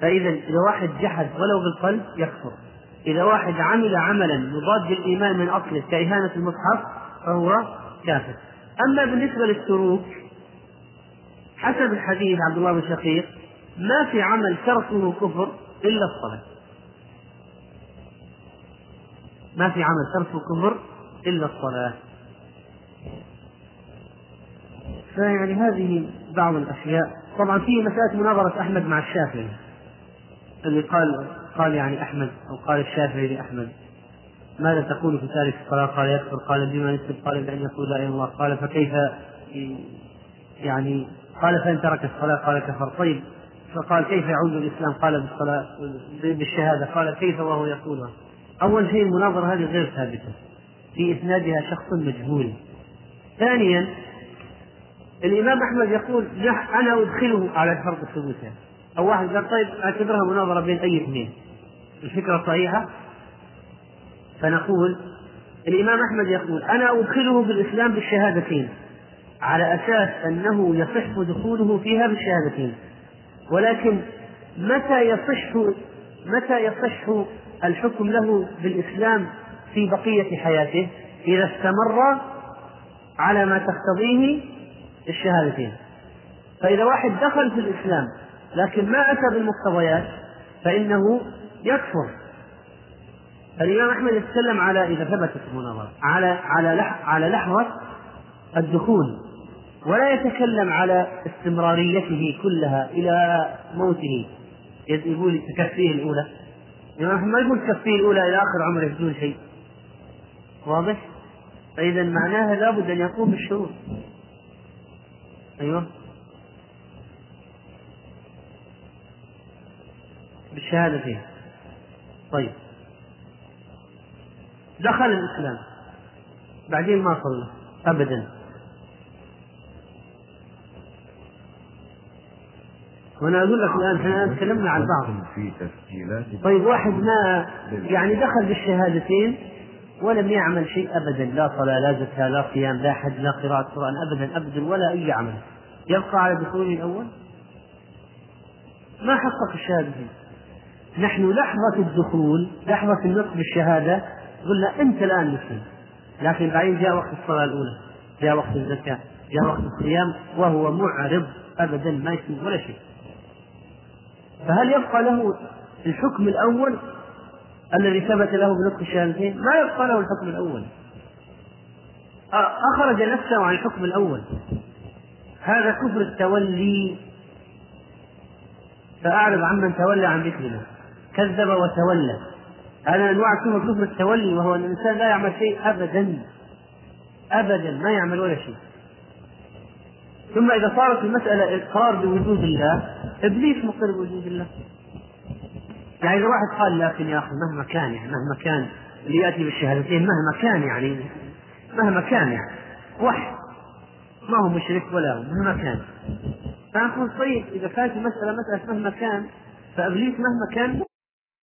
فإذا إذا واحد جحد ولو بالقلب يكفر. إذا واحد عمل عملا يضاد الإيمان من أصله كإهانة المصحف فهو كافر. أما بالنسبة للتروك حسب الحديث عبد الله بن شقيق ما في عمل تركه كفر إلا الصلاة. ما في عمل تركه كفر إلا الصلاة فيعني هذه بعض الأشياء طبعا في مسألة مناظرة أحمد مع الشافعي اللي قال قال يعني أحمد أو قال الشافعي لأحمد ماذا تقول في تارك الصلاة؟ قال يكفر، قال بما يكفر؟ قال بأن يقول لا إله إلا الله، قال فكيف يعني قال فإن ترك الصلاة قال كفر، طيب فقال كيف يعود الإسلام؟ قال بالصلاة بالشهادة، قال كيف وهو يقولها؟ أول شيء المناظرة هذه غير ثابتة، في إسنادها شخص مجهول. ثانيا الإمام أحمد يقول أنا أدخله على فرض يعني. أو واحد قال طيب أعتبرها مناظرة بين أي اثنين الفكرة صحيحة فنقول الإمام أحمد يقول أنا أدخله بالإسلام بالشهادتين على أساس أنه يصح دخوله فيها بالشهادتين ولكن متى يصح متى يصح الحكم له بالإسلام في بقية حياته إذا استمر على ما تقتضيه الشهادتين. فإذا واحد دخل في الإسلام لكن ما أتى بالمقتضيات فإنه يكفر. الإمام أحمد يتكلم على إذا ثبتت المناظرة على على على لحظة الدخول ولا يتكلم على استمراريته كلها إلى موته يقول تكفيه الأولى. ما يقول تكفيه الأولى إلى آخر عمره بدون شيء. واضح؟ فإذا معناها لابد أن يقوم بالشروط. أيوه. بالشهادتين طيب. دخل الإسلام. بعدين ما صلى. أبدا. وأنا أقول لك الان إحنا تكلمنا عن بعض. طيب واحد ما يعني دخل بالشهادتين ولم يعمل شيء ابدا لا صلاة لا زكاة لا صيام لا حج لا قراءة قران ابدا ابدا ولا أي عمل. يبقى على دخوله الأول؟ ما حقق الشهادتين نحن لحظة الدخول لحظة النطق بالشهادة قلنا أنت الآن مسلم. لكن بعدين جاء وقت الصلاة الأولى جاء وقت الزكاة جاء وقت الصيام وهو معرض أبدا ما يسمع ولا شيء. فهل يبقى له الحكم الأول الذي ثبت له بنطق الشهادتين؟ ما يبقى له الحكم الأول. أخرج نفسه عن الحكم الأول. هذا كفر التولي. فأعرض عمن تولى عن ذكرنا كذب وتولى. هذا أنواع كفر التولي وهو أن الإنسان لا يعمل شيء أبدا. أبدا ما يعمل ولا شيء. ثم إذا صارت المسألة إقرار بوجود الله إبليس مقر بوجود الله. يعني إذا واحد قال لكن يا أخي مهما كان يعني مهما كان اللي يأتي بالشهادتين مهما كان يعني مهما كان يعني وحي ما هو مشرك ولا هو مهما كان. فنقول طيب إذا كانت المسألة مسألة مهما كان فإبليس مهما كان